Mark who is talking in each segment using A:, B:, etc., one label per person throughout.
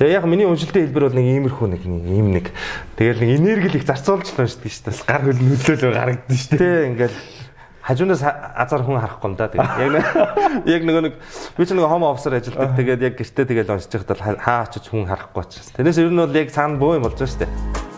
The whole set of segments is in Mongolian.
A: Тэгээ яг миний уншилтын хэлбэр бол нэг иймэрхүү нэг ийм нэг тэгэл нэг энерги их зарцуулж уншдаг шүү дээ. Гар хөл нөлөөлөө гарагдсан шүү дээ. Тэг ингээл хажуунаас азар хүн харахгүй юм да. Тэгээд яг яг нөгөө нэг би ч нөгөө хомо офсер ажилладаг. Тэгээд яг гэртээ тэгээд уншиж байхдаа хаа очиж хүн харахгүй учраас. Тэрнээс ер нь бол яг цаана бөө юм болж байгаа шүү дээ.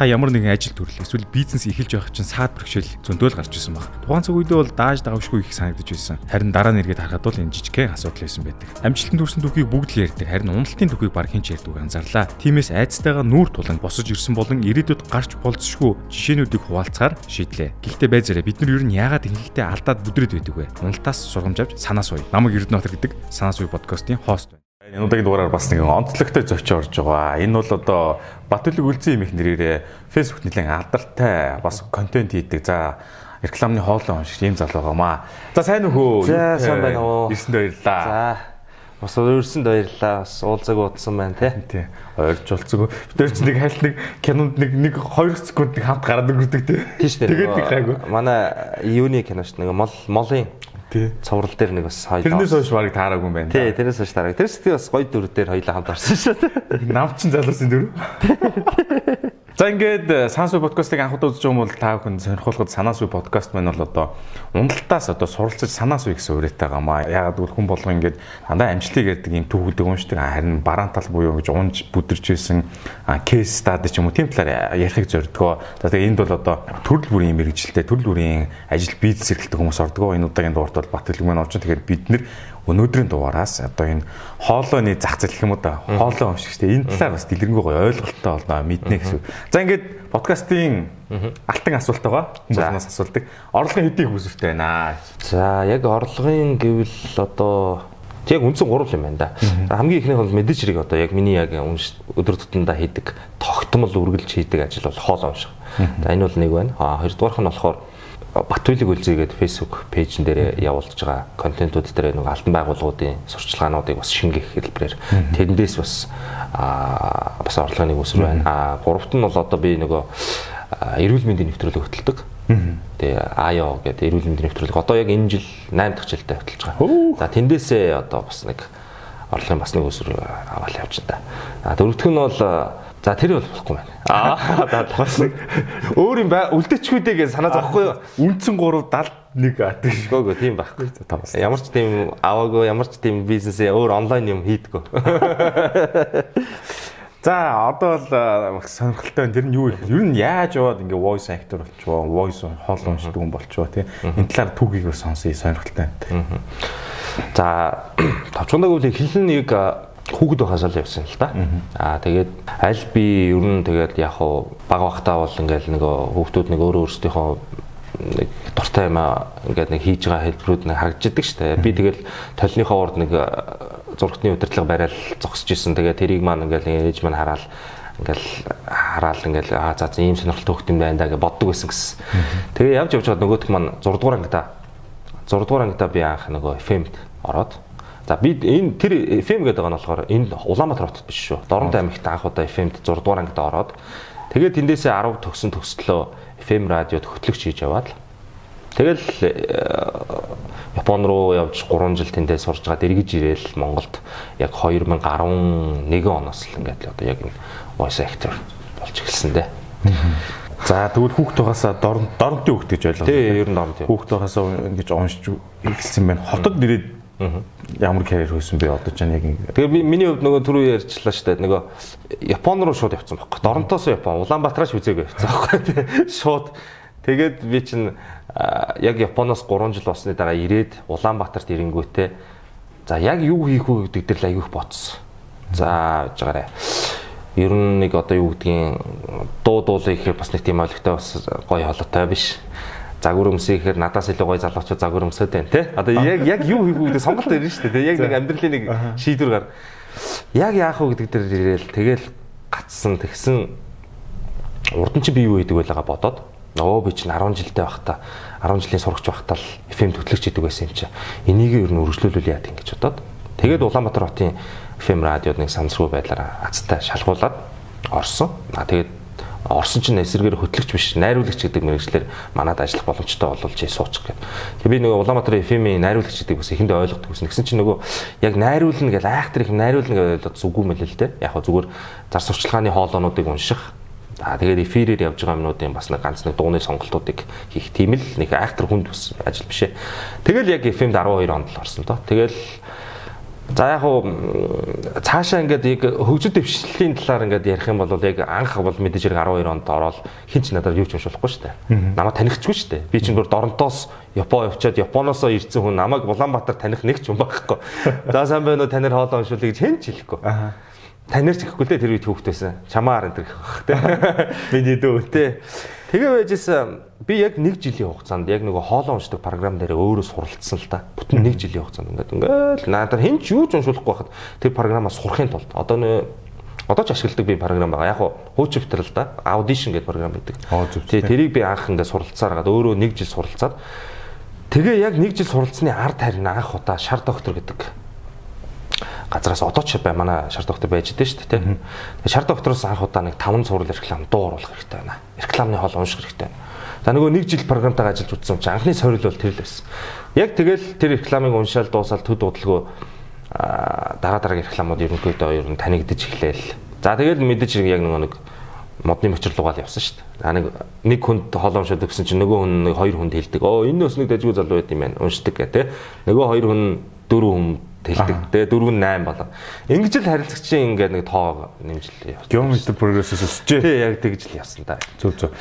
B: Та ямар нэгэн ажил төрлөө эсвэл бизнес эхэлж байх чинь саад бэрхшээл зөндөөл гарч ирсэн баг. Тухайн цаг үедээ бол дааж давшгүй их санагдаж байсан. Харин дараа нь эргээд харахад бол энэ жижигхэн асуудал байсан байдаг. Амжилтанд хүрсэн түүхийг бүгд л ярьдаг. Харин уналтын түүхийг баг хинч ярьдаг анзаарлаа. Тиймээс айцтайгаа нүүр тулан босож ирсэн болон ирээдүйд гарч болцсошгүй жишээнүүдийг хуваалцахаар шийдлээ. Гэхдээ байзаараа бид нар ер нь яагаад ингэхдээ алдаад бүдрээд байдаг вэ? Уналтаас сургамж авч санаа суй. Намаг Эрдэнэтр гэдэг санаа суй подкастын хост
C: Энэ удаагийн дугаараар бас нэг онцлогтой зочио орж байгаа. Энэ бол одоо Батүлэг үлзэн имэх нэрээрээ Facebook нэлээд алдартай бас контент хийдэг. За рекламны хоолой уншиж ийм зал байгаамаа. За сайн уу хөө?
A: За сайн байна уу?
C: Ирсэнд баярлаа.
A: За бас өөрсөнд баярлаа. Бас уулзаг удсан байна тий.
C: Тий. Ойрч болцгоо. Бид ч нэг хальт нэг кинонд нэг нэг 2 секунд нэг хамт гараад өнгөрдөг тий.
A: Тий шүү дээ.
C: Тэгээд нэг хайгуу.
A: Манай юуны кино шүү дээ. Нэг мол молын
C: Тий.
A: Цуврал дээр нэг бас хоёул.
C: Тэрнээс хойш барыг таараагүй юм байна.
A: Тий, тэрнээс хойш таараг. Тэрс тий бас гоё дүр дээр хоёулаа хамт орсон шүү.
C: Навчин залуусын дүр. За ингээд э, Сансуй подкастыг анх удаа үзэж байгаа бол та бүхэн сонирхолтой Санаасуй подкаст маань бол одоо уналтаас одоо суралцаж Санаасуй гэсэн үрээтэй гамаа. Ягаад гэвэл хүн болго ингээд дандаа амжилтыг ярьдаг юм төвгөдөг уншдаг харин бараан тал буюу гэж унж бүдэрч исэн кейс стади ч юм уу тийм талаар ярихыг зордгоо. За тэгээ энд бол одоо төрөл бүрийн мэрэгжилтэй төрөл бүрийн ажил бизнес эрхэлдэг хүмүүс ордог. Энэ удаагийн дуурт бол Батэлэг маань орж. Тэгэхээр бид нэр өнөөдрийн дугаараас одоо энэ хоолойны зах зээл гэх юм уу да хоолой өмшиг штэ энэ талаар бас дэлгэрэнгүй гоё ойлголттой болно мэднэ гэсэн. За ингээд подкастын алтан асуулт байгаа. Хүмүүст асуултыг орлогын хэдийг хүсвэртэй байна.
A: За яг орлогын гэвэл одоо яг үндсэн гурвал юм байна да. Хамгийн ихнийх бол мэдээж хэрэг одоо яг миний яг өдөр тутамдаа хийдэг тогтмол үргэлж хийдэг ажил бол хоол унших. За энэ бол нэг байна. А хоёрдугаарх нь болохоор Батүлэг үлзий гэдэг Facebook пэйжн дээр явуулж байгаа контентууд дээр нэг албан байгууллагуудын сурчлагаануудыг бас шингээх хэлбэрээр тэндээс бас аа бас орлогын нэг үсэр байна. Аа гуравт нь бол одоо би нөгөө эрүүл мэндийн нэвтрүүлэг хөтэлдэг. Тэгээ АЯО гэдэг эрүүл мэндийн нэвтрүүлэг одоо яг энэ жил 8 дахь жилдээ хөтэлж байгаа. За тэндээсээ одоо бас нэг орлогын бас нэг үсэр аваад явж байна. А дөрөвдөх нь бол За тэр бол болохгүй байна. Аа бас нэг өөр юм бай үлдээчгүй дээ гэж санаа зовхгүй юу?
C: Үндсэн 3 71 атыг.
A: Гөөгөө тийм байхгүй. Ямар ч тийм аваагүй, ямар ч тийм бизнесээ өөр онлайн юм хийдгөө.
C: За одоо л сонирхолтой байна. Тэр нь юу их? Ер нь яаж яваад ингээ voice actor болчихоо, voice хоол уншдаг хүн болчихоо тий. Энэ талаар түүхийг сонсъё сонирхолтой байна.
A: За товчгондаг үл хэлэн нэг хүүхэд байхаас л явсан л да. Аа тэгээд аль би ер нь тэгээд яг хуу баг бахтаа бол ингээл нөгөө хүүхдүүд нэг өөрөө өөрсдийнхөө нэг дуртай юм ингээд нэг хийж байгаа хэлбэрүүд нэг харагддаг шүү дээ. Би тэгэл толныхоо урд нэг зургатны удирдлага барайл зогсож исэн. Тэгээд тэрийг маань ингээл ээж маань хараад ингээл хараал ингээл аа за ийм сонирхолтой хөлт юм байна да гэж боддог байсан гэсэн. Тэгээ явж явж байгаа нөгөөх маань 6 дугаар ангида 6 дугаар ангида би анх нөгөө FM-д ороод За би энэ тэр FM гэдэг байгаа нь болохоор энэ Улаанбаатар хотод биш шүү. Дорнод аймагт анх удаа FM-д 6 дугаар ангид ороод тэгээд тэндээсээ 10 төгсөн төслөө FM радиод хөтлөгч хийж яваад тэгэл Япон руу явж 3 жил тэндээ сурж байгаа дэргэж ирээл Монголд яг 2011 оноос л ингээд л одоо яг энэ voice actor болж эхэлсэн дээ.
C: За тэгвэл хүүхд тугасаа дорн дорнтын хүүхд гэж ойлгоо.
A: Тий, ер нь дорнт.
C: Хүүхд тугасаа ингэж уншиж эхэлсэн байна. Хотод нэрээд Ямар карьер хөөсөн би одоо ч яг ингэ.
A: Тэгээ миний хувьд нөгөө түрүү ярьчлаа шүү дээ. Нөгөө Япон руу шууд явцсан байхгүй. Доронтоос Япон, Улаанбаатараас үзээгүй явцсан байхгүй. Шууд тэгээд би чинь яг Японоос 3 жил болсны дараа ирээд Улаанбаатарт ирэнгүүтээ за яг юу хийх вэ гэдэг дээр аявих бодсон. За гэж байгаарэ. Ер нь нэг одоо юу гэдгийг дуу дуулах гэхээр бас нэг тийм ойлгохтой бас гоё холотой биш загвар өмсөхээр надаас илүү гоё залуучууд загвар өмсөд байна тий. Одоо яг яг юу хийх вэ гэдэг сонголт ирнэ шүү дээ. Яг нэг амьдралын нэг шийдвэр гар. Яг яах вэ гэдэг дээр ирээл тэгэл гацсан тэгсэн урд нь чи би юу хийдэг байлгаа бодоод Оо би чинь 10 жилдээ байхдаа 10 жилийн сурагч байхдаа л FM төтлөгч хийдэг байсан юм чи. Энийг ер нь өргөжлүүлүүл яа гэж бодоод тэгээд Улаанбаатар хотын FM радиод нэг санамсргүй байдлаар азтай шалгуулад орсон. А тэгээд Орсон чинь эсэргээр хөтлөгч биш найруулагч гэдэг мэрэгчлэр манад ажиллах боломжтой чи суучих гэдэг. Тэгээ би нөгөө Улаанбаатар FM-ийн найруулагч гэдэг бас эхэндээ ойлгодог гэсэн. Тэгсэн чинь нөгөө яг найруулна гэж айхтар их найруулна гэдэг зүггүй мэл л те. Яг зүгээр зар сурчлагын хоолоонуудыг унших За тэгээд эфирээр явж байгаа юмнуудын бас нэг ганц нэг дууны сонголтуудыг хийх тийм л нэг айхтар хүнд бас ажил биш ээ. Тэгэл яг FM-д 12 онд л орсон доо. Тэгэл За яг хуу цаашаа ингээд яг хөгжил дэвшлэлийн талаар ингээд ярих юм бол яг анх бол мэдээж хэрэг 12 онд ороод хинч надад юу ч уншуулахгүй шүү дээ. Намайг танихчгүй шүү дээ. Би чинь бүр Доронтоос Япон явчаад Японоосоо ирсэн хүн намайг Улаанбаатар таних нэг ч юм байхгүй. За сайн байна уу танир хоолоо уншуулъя гэж хэн ч хэлэхгүй. Танир ч гэхгүй дээ тэр үед хүүхдээсэн. Чамаар энэ гэх бах тий. Миний дүү тий. Тэгээ байжсэн би яг нэг жилийн хугацаанд яг нөгөө хоолоо уншдаг програм дээр өөрөө суралцсан л та. Бүтэн нэг жилийн хугацаанд ингээд ингээл надад хэн ч юу ч уншуулахгүй байхад тэр програмаа сурахын тулд одоо нөө одоо ч ашигладаг би програм байгаа. Яг хуучин л да. Audition гэдэг програм байдаг. Тий, тэрийг би анх ингээд суралцаар гад өөрөө нэг жил суралцаад тэгээ яг нэг жил суралцсны ард харин анх удаа шар доктор гэдэг газраас одоо ч бай манай шар доктор байж дээ шүү дээ. Тэгээ шар доктороос анх удаа нэг 5 сурал реклам дуу оруулах хэрэгтэй байна. Рекламны хоол унших хэрэгтэй. За нөгөө нэг жил програмтайгаа ажиллаж утсан чинь анхны сорил бол тэр л байсан. Яг тэгэл тэр рекламыг уншаал дуусаад төд удалгүй дараа дараагийн рекламууд ерөнхийдөө ер нь танигдаж эхлээл. За тэгэл мэдээж яг нөгөө нэг модны мөчр лугаал явсан шүү дээ. А нэг нэг хүнд уншаад өгсөн чинь нөгөө хүн нэг хоёр хүнд хэлдэг. Оо энэ бас нэг дажгүй залуу байт юм байна. Уншдаг гэх тээ. Нөгөө хоёр хүн дөрөв хүн тэлдэг. Тэгээ 4 8 болоо. Ингэж л харилцагчийн ингээд нэг тоо нэмжлээ.
C: Geometry progress-ос өсчээ.
A: Тий, яг тэгж л явсан да.
C: Зөв зөв.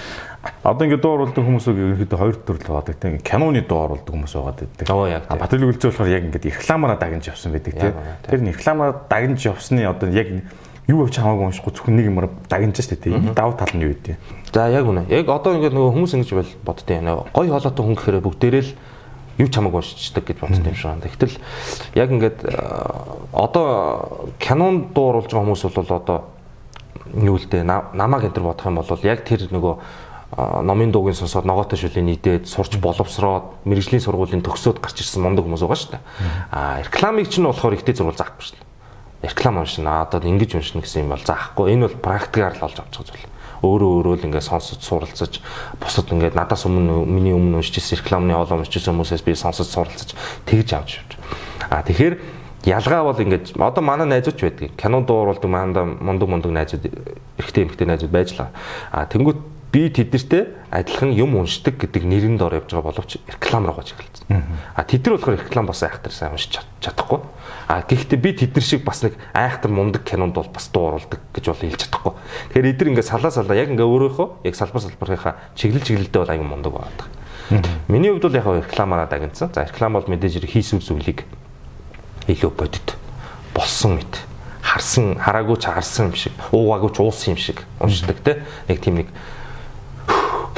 C: Одоо ингээд дуу оруулдаг хүмүүсийг ерөөхдөө хоёр төрөл байдаг тийм киноны дуу оруулдаг хүмүүс байгаа гэдэг.
A: Оо яг.
C: Батлыг үлцээ болохоор яг ингээд рекламаараа дагнж явсан байдаг тийм. Тэр нь рекламаараа дагнж явсны одоо яг юу авч хамаагүй уншихгүй зөвхөн нэг юмар дагнж штэ тийм. Давуу тал нь юу вэ?
A: За яг үнэ. Яг одоо ингээд нөгөө хүмүүс ингэж боддтой байна. Гой хоолойтой хүн гэхээр бүгдээрээ л юу ч хамаагүй уншчихдаг гэж бодсон юм шиг байна. Тэгтэл яг ингээд э, одоо кинонд дууруулж байгаа хүмүүс бол одоо юу л дээ намаг энэ төр бодох юм бол яг тэр нөгөө э, номын дуугийн сонсоод ногоотой шүлийн нийтээд сурч боловсроод мэрэгжлийн сургуулийн төгсөөд гарч ирсэн мундаг хүмүүс байгаа шүү дээ. А рекламыг чинь болохоор ихтэй зурвал заахгүй шүү дээ. Реклам уншина одоо ингэж уншина гэсэн юм бол заахгүй. Энэ бол практикаар л олж авч байгаа зүйл өөрөө өөрөө л ингээд сонсож суралцаж бусад ингээд надаас өмнө миний өмнө уншижсэн рекламны олон уншижсэн хүмүүсээс би сонсож суралцаж тэгж авч явж. А тэгэхээр ялгаа бол ингээд одоо манай найзууч байдаг. Кино дууруулдаг манда мундаг мундаг найзууд эрэгтэй эмэгтэй найзууд байж л. А тэнгуут би тэднэртэй адилхан юм уншдаг гэдэг нэрэн дор явж байгаа боловч реклам руу гаж эхэлсэн. А тэд нар болохоор реклам бас айхтар сайн уншиж чадахгүй. А гэхдээ би тэднэр шиг бас нэг айхтар мундаг кинонд бол бас дууруулдаг гэж бол хэлж чадахгүй. Тэгэхээр эдгээр ингээд салаа салаа яг ингээд өөрөөхөө яг салбар салбарынхаа чиглэл чиглэлдээ бол аян мундаг байдаг. Миний хувьд бол яг рекламаараа дагнсан. За реклам бол мэдээж хийсүр зүйлийг илүү бодит болсон мэт харсан хараагүй ч харсан юм шиг уугаагүй ч уусан юм шиг уншдаг те нэг тийм нэг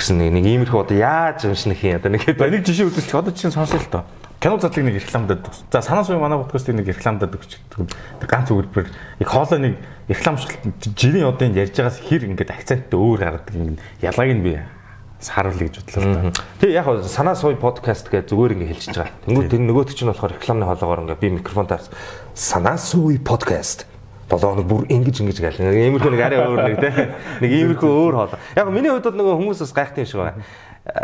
A: гэсэн нэг иймэрхүү одоо яаж унших юм одоо нэг
C: нэг жишээ үзүүлчих одоо чинь сонсоо л тоо кино задлыг нэг рекламдад. За санаа суй манай подкастыг нэг рекламдад өгчдөг. Ганц өгүүлбэр яг хоолой нэг рекламчлалт жирийн одын ярьж байгаас хэр ингээд акценттэй өөр гаргадаг юм ялгааг нь би харуулъя гэж бодлоо.
A: Тэг яг санаа суй подкаст гэж зүгээр ингээд хэлчихэж байгаа. Тэнгүүд тэр нөгөөт чинь болохоор рекламны хоолоогоор ингээд би микрофонтаар санаа суй подкаст болоо нэг бүр ингэж ингэж гээл. Иймэрхүү нэг арай өөр нэг те. Нэг иймэрхүү өөр хоолой. Яг миний хувьд бол нөгөө хүмүүс бас гайхдаг юм шиг байна.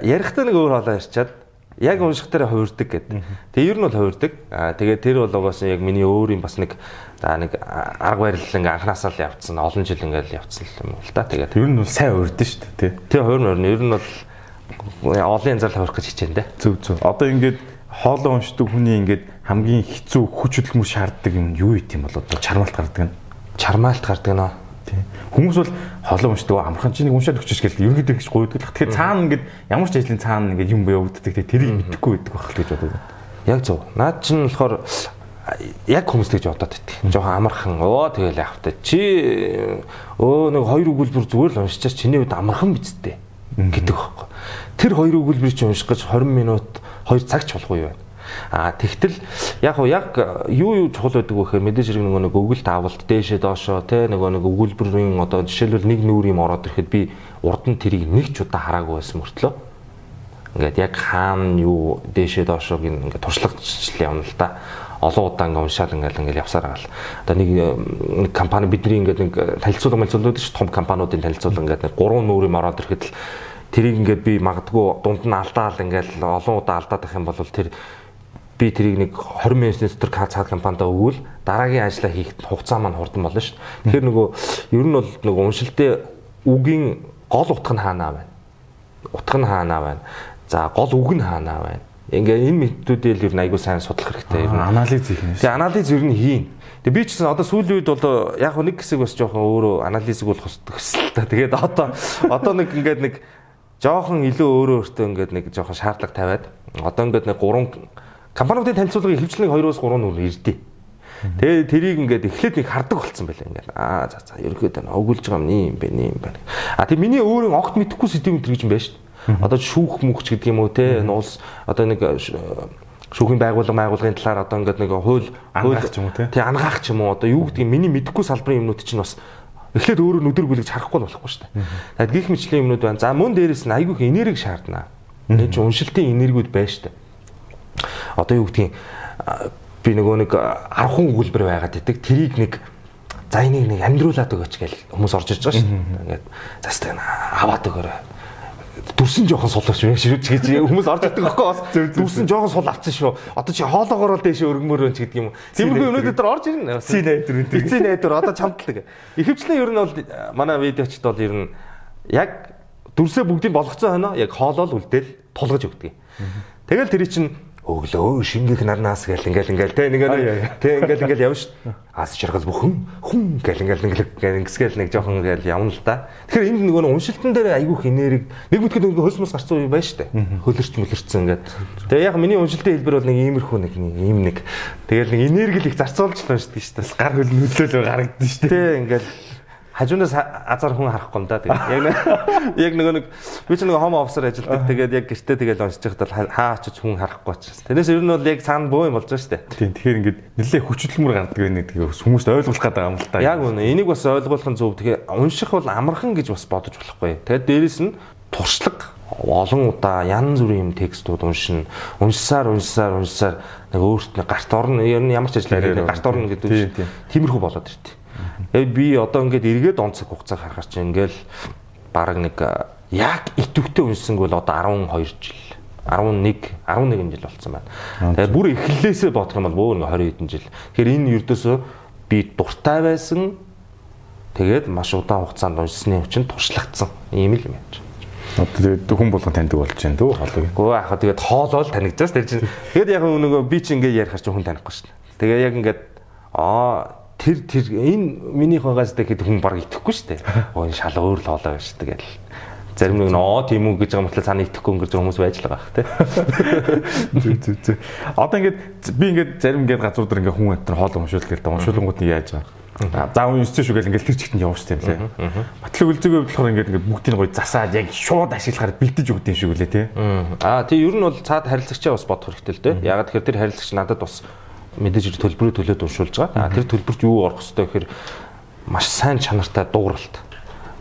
A: Ярихдаа нэг өөр хоолой ярьчаад яг унших дээр хувирдаг гэдэг. Тэгээ ер нь бол хувирдаг. Аа тэгээ тэр бол угаасаа яг миний өөр юм бас нэг за нэг арга барил ингээ анханасаа л явцсан. Олон жил ингээл явцсан юм л да. Тэгээд
C: ер нь бол сайн хувирдсан шүү дээ, тий.
A: Тэгээ хувирна. Ер нь бол олон янзаар хувирах гэж хичээн дээ.
C: Зүг зүг. Одоо ингээд хоолоо уншдаг хүний ингээд хамгийн хэцүү хүч хөдөлмөр шаарддаг юм юу юм бол одоо чармаалт гардаг нь.
A: Чармаалт гардаг нь
C: Тийм. Хүмүүс бол холон уншдаг амархан чинь уншаад өгч шгээл ерөнхийдөө гэж гуйдаг. Тэгэхээр цаана ингээд ямар ч ажлын цаана ингээд юм явагддаг те тэрийг мэдэхгүй байдаг байх л гэж боддог.
A: Яг зөв. Наад чинь болохоор яг хүмүүс тэгж бодоод байдаг. Жохон амархан. Оо тэгэл яах вэ? Чи өө нэг хоёр өгүүлбэр зүгээр л уншичаач чиний үед амархан биз дээ гэдэг байхгүй. Тэр хоёр өгүүлбэрийг чи унших гэж 20 минут 2 цаг ч болохгүй юу? А тэгтэл яг яг юу юу чухал байдаг вэ гэхээр мэдээж хэрэг нөгөө нэг өгөл таавалт дээшээ доошоо те нөгөө нэг өгүүлбэрийн одоо жишээлбэл нэг нүүр юм ороод ирэхэд би урд нь тэрийг нэг ч удаа хараагүй байсан мөртлөө ингээд яг хаана юу дээшээ доошоог ингээд туршлагачлал явна л да. олон удаа ингээ уншаал ингээл ингээл явсаар байгаа л. Одоо нэг нэг компани бидний ингээд нэг танилцуулга мэлцүүлээд ш том компаниудын танилцуулга ингээд нэг гурван нүүр юм ороод ирэхэд л тэрийг ингээд би магадгүй дунд нь алдаал ингээл олон удаа алдаад байх юм бол тэр би тэрийг нэг 20 мянган дотор цаад компанидаа өгвөл дараагийн ажлаа хийх хугацаа маань хурдан болно шүү дээ. Тэгэхээр нөгөө ер нь бол нөгөө уншилтын үгийн гол утга нь хаанаа байна? Утга нь хаанаа байна? За гол үг нь хаанаа байна? Ингээ энэ методуудыг ер нь айгуу сайн судлах хэрэгтэй. Ер нь
C: анализ хийх юм.
A: Тэгээ анализ ер нь хийн. Тэгээ би ч гэсэн одоо сүүлийн үед бол яг нэг хэсэг бас жоохон өөрөө анализыг бол хөсөл та. Тэгээд одоо одоо нэг ингээд нэг жоохон илүү өөрөө өөртөө ингээд нэг жоохон шаардлага тавиад одоо ингээд нэг гурван компаниудын танилцуулгыг хөвчлэн 2-оос 3 нүр ирдээ. Тэгээ тэрийг ингээд эхлээд нэг хардаг болцсон байлаа ингээд. Аа за за ерөөдөө өгүүлж байгаа юм юм бэ юм байна. А тэг миний өөрийн огт мэдэхгүй сэдв энэ гэж юм байна шүү. Одоо шүүх мөхч гэдэг юм уу те улс одоо нэг э, шүүхийн байгууллага байгуулгын талаар одоо ингээд нэг хууль
C: ангаах ч юм уу те.
A: Тэг ангаах ч юм уу одоо юу гэдэг миний мэдэхгүй салбарын юмнууд чинь бас эхлээд өөрөө нүдэр бүлэгж харахгүй болохгүй шүү дээ. Тэгээд гих мэтлийн юмнууд байна. За мөн дээрэс нь айгүйх энерги шаардна. Энэ чинь уншилтын энергиуд байна шүү дээ одоо юу гэдгийг би нөгөө нэг 10 өгүүлбэр байгаад идэг тэрийг нэг за энийг нэг амьдруулад өгөөч гэж хүмүүс орж ирж байгаа шүү. Ингээд застаа аваад өгөөрэй. Дүрсэн жоохон сулаач юм шүү гэж хүмүүс орж идэг аахгүй бас дүрсэн жоохон сул авцсан шүү. Одоо чи хоолоогоор л дэше өргөмөр өн ч гэдэг юм. Тиймэрхүү юмнууд дээр орж ирнэ.
C: Ци найдвар
A: үү. Ци найдвар одоо чамдлаг. Ихэвчлэн ер нь бол манай видеочд бол ер нь яг дүрсээ бүгдийг болгоцсон хойно яг хоолоол үлдээл тулгаж өгдөг. Тэгэл тэр чинь өглөө шингэх нарнаас гэл ингээл ингээл те нэг те ингээл ингээл явна ш. Ас чаргал бүхэн хүн гэл ингээл ингээл ингэсгээл нэг жоохон ингээл явна л да. Тэгэхээр энд нөгөө уншилтан дээр айгүйх энерги нэг бүтгэл нөгөө хөлс мөс гарцсан үе байна штэ. Хөлөрч мөлөрцсөн ингээд. Тэгээ яг миний уншилтын хэлбэр бол нэг иймэрхүү нэг ийм нэг тэгэл нэг энерги л их зарцуулж байна штэ. Гар хөл нөлөөлөө гарагдсан штэ. Тэ ингээл хажуунаас азар хүн харахгүй юм да. Тэгээд яг нөгөө нэг би ч нөгөө хом офсер ажилладаг. Тэгээд яг гэртээ тэгээд уншиж байхдаа хаа очиж хүн харахгүй учраас. Тэрнээс ер нь бол яг цаана боо юм болж байгаа шүү дээ.
C: Тийм. Тэгэхээр ингээд нэлээ хүчхөдөлмөр гардаг байх нэг хүмүүст ойлгуулах гэдэг юм л та.
A: Яг үнэ. Энийг бас ойлгуулах нь зөв. Тэгэхээр унших бол амархан гэж бас бодож болохгүй. Тэгээд дээрэс нь туршлага олон удаа янз бүрийн юм текстүүд уншина. Уншсаар уншсаар уншсаар нэг өөрт нь гарт орно. Ер нь ямар ч ажил хийгээд гарт орно гэдэг үг. Тиймэрхүү болоод иртээ. Тэгээ би одоо ингээд эргээд онцог хугацаа харахаар чинь ингээл баг нэг яг итвэхтэй уншсанг бол одоо 12 жил 11 11 жил болцсон байна. Тэгээ бүр эхлэлээсээ бодох юм бол бүр ингээ 20 хэдэн жил. Тэгэхээр энэ ердөөсөө би дуртай байсан тэгээд маш удаан хугацаанд уншсны хүчин туршлагдсан. Ийм л юм яаж.
C: Одоо тэгээд хүн болгон таньдаг болж байна дөө хоолой.
A: Гөө яах вэ тэгээд хоолол танигдаж тэр чинь. Тэгээд яг нөгөө би чи ингээ ярихаар чи хүн танихгүй шүү дээ. Тэгээ яг ингээд аа тэр тэр энэ миний хагаас тэгэхэд хүн баг итгэхгүй шүү дээ. Оо энэ шал өөр л хоолой байна шүү дээ гэл. Зарим нэг нөө тийм үү гэж байгаа мэтлээ цаана итгэхгүй өнгөрч хүмүүс байж л байгаа тий.
C: Зүг зүг зүг. Одоо ингээд би ингээд зарим ингээд газрууд дээр ингээд хүн амтар хоол уншуул гээл уншуулгууд нь яаж байгаа. За үнэстэй шүү гэл ингээл тэр чигт нь явуулчих юм лээ. Батлаг үлзээгөө болохоор ингээд ингээд бүгдийг гоё засаад яг шууд ашиглахаар бэлдэж өгд юм шиг үлээ тий.
A: Аа тий ер нь бол цаад харилцагчаа бас бодох хэрэгтэй л дээ. Ягаад тэгэхээр тэр харилцагч надад бас мэдээж төлбөрийг төлөөд уншуулж байгаа. Тэр төлбөрт юу орох хэвтэй гэхээр маш сайн чанартай дууралт.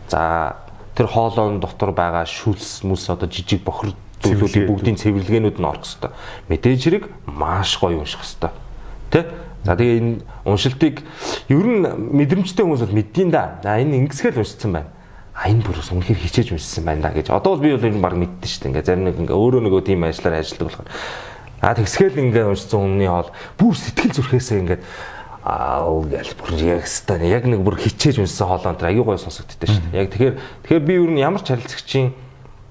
A: За тэр хоолойн дотор байгаа шүлс мүс одоо жижиг бохор зүйлүүдийн бүгдийн цэвэрлэгээнүүд нь орох хэвтэй. Мэдээж хэрэг маш гоё унших хэвтэй. Тэ? За тэгээ энэ уншилтыг ер нь мэдрэмжтэй хүмүүс бол мэддیں۔ да. За энэ ингэсгээл уншсан байна а энэ бүрс үнэхээр хичээж уншсан байна да гэж. Одоо бол би бол энэ баг мэддэн шүү дээ. Ингээ зарим нэг ингээ өөрөө нөгөө тийм ажиллаар ажилладаг болохоор А тэгсгээл ингээд уншсан өмнөний хоол бүр сэтгэл зүрхээсээ ингээд аа гэл бүр яг стан яг нэг бүр хичээж уншсан тэр аягүй гой сонсогддоо шүү дээ. Яг тэгэхээр тэгэхээр би юу н ямар ч харилцагчийн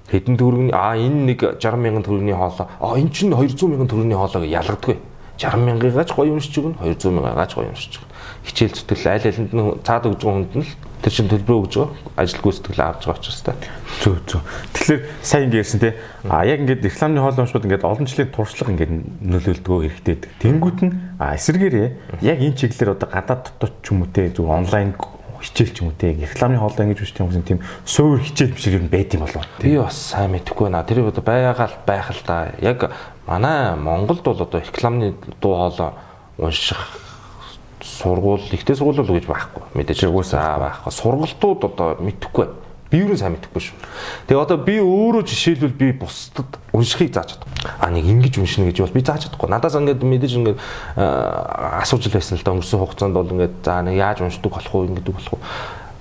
A: хэдэн төгрөгийн аа энэ нэг 60 мянган төгрөгийн хоолоо аа энэ чинь 200 мянган төгрөгийн хоолоо гэж ялгадаггүй. 60 мянгаагач гоё уншиж өгнө 200 мянгаагач гоё уншиж өгнө. Хичээл зүтгэл айл алинд нь цаад өгж байгаа хүнд нь л тэр чин төлбөрөө өгж байгаа ажил гүйцэтгэл авч байгаа учраас та.
C: Зөв зөв. Тэгэхээр сайн ингэ ярьсан те. А яг ингээд рекламны хоолойшууд ингээд олон жилийн туршлага ингээд нөлөөлдгөө хэрэгтэй. Тэнгүүт нь эсэргээрээ яг энэ чиглэлээр одоо гадаад дотоод ч юм уу те зөв онлайн хичээл ч юм уу те рекламны хоолой ингэж үстэй хүмүүс тийм суур хичээл биш юм байт юм болов.
A: Би бас сайн мэдэхгүй байна. Тэр одоо байгаал байх л да. Яг манай Монголд бол одоо рекламны дуу хоолой унших сургууль ихтэй сургууль л гэж байхгүй мэдээж уусаа байхгүй сургалтууд одоо мэдхгүй Би юу сайн мэдэхгүй шүү. Тэгээ одоо би өөрөө жишээлбэл би бусдад уншихыг зааж чаддаг. А нэг ингэж уншина гэж бол би зааж чадахгүй. Надаас ингээд мэдээж ингээд асууж л байсан л да өнгөрсөн хугацаанд бол ингээд за нэг яаж уншдаг болох уу ингэдэг болох уу.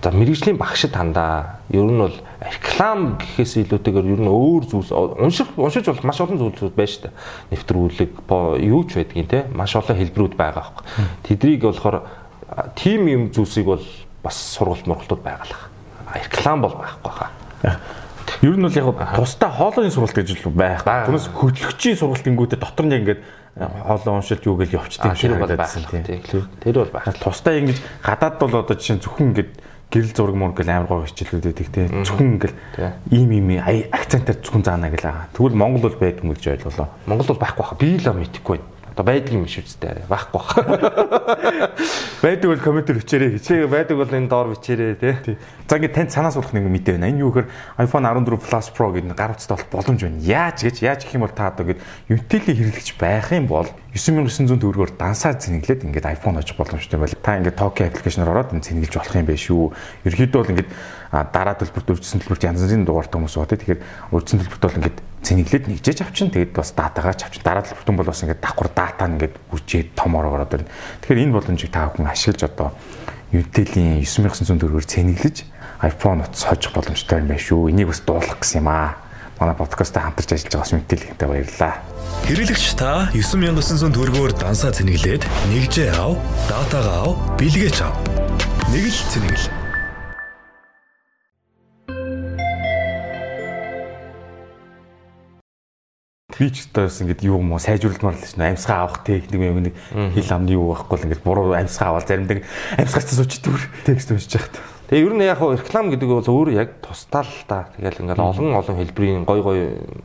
A: За мэрэгжлийн багшид тандаа ер нь бол реклам гэхээс илүүтэйгээр ер нь өөр зүйлс унших уншиж болох маш олон зүйлсүүд байна шүү дээ. Нэвтрүүлэг юу ч байдгийн те маш олон хэлбэрүүд байгаа байхгүй. Тэдрийг болохоор тим юм зүйлсийг бол бас сургалт мургалтууд байгаа л реклам бол байхгүй хаа.
C: Ер нь бол яг тусдаа хоолойн сургалт гэж л байх. Түүнээс хөтлөгчийн сургалт гингүүтээ дотор нь ингээд хоолой уншилт юу гэж явчдаг
A: юм шиг байсан тийм. Тэр бол байх.
C: Тусдаа ингэж гадаад бол одоо жишээ зөвхөн ингээд гэрэл зураг мөр гэл амар гоо хичээлүүд байдаг те зөвхөн ингээл ийм ийм акцентаар зөвхөн заана гэл байгаа. Тэгвэл Монгол бол байдгүй гэж ойлголоо.
A: Монгол бол байхгүй хаа. Би л мэдэхгүй байна. Одоо байдаг юм биш үстэй. Байхгүй бах.
C: Байдаг бол комментэр бичээрэй гэж.
A: Тэгээ байдаг бол энэ доор бичээрэй тий.
C: За ингээд танд санаа суулгах нэг мэдээ байна. Энэ юу гэхээр iPhone 14 Plus Pro гэдэг гар утастай бол боломж байна. Яаж гэж яаж гэх юм бол та одоо ингээд Intel-ийг хэрэглэж байх юм бол 9900 төгрөгөөр дансаар зэнглээд ингээд iPhone очих боломжтой байл. Та ингээд Tokyo аппликейшнээр ороод энэ зэнглэж болох юм байх шүү. Ерөнхийдөө бол ингээд дараа төлбөрт үржсэн төлбөрт янз бүрийн дугаартай хүмүүс байгаа. Тэгэхээр үржсэн төлбөрт бол ингээд цэнэглээд нэгжээж авчин тэгээд бас датагаа авчин дараа төлбөртөн бол бас ингээд давхар дата ингээд үжээд томоор ороод байна. Тэгэхээр энэ боломжийг та бүхэн ашиглаж одоо Intel-ийн 9900 төгрөгөөр цэнэглэж iPhone утас хожих боломжтой юм байна шүү. Энийг бас дуулах гэсэн юм аа. Манай подкастаа хамтарч ажиллаж байгаа Intel-ийнтэй баярлалаа.
D: Хэрэглэгч та 9900 төгрөгөөр дансаа цэнэглээд нэгжээ ав, датагаа ав, бэлгээч ав. Нэг л цэнэглэл
C: би ч гэсэн ингээд юу юм уу сайжруулмаар л шнэ амьсгаа авах техник юм нэг хэл амны юу байхгүй л ингээд буруу амьсгаа аваад заримдаг амьсгаач сууч дүр текст уншиж яхад.
A: Тэгээ ер нь яг хуу реклам гэдэг бол өөр яг тусдаа л та. Тэгэл ингээд олон олон хэлбэрийн гой гой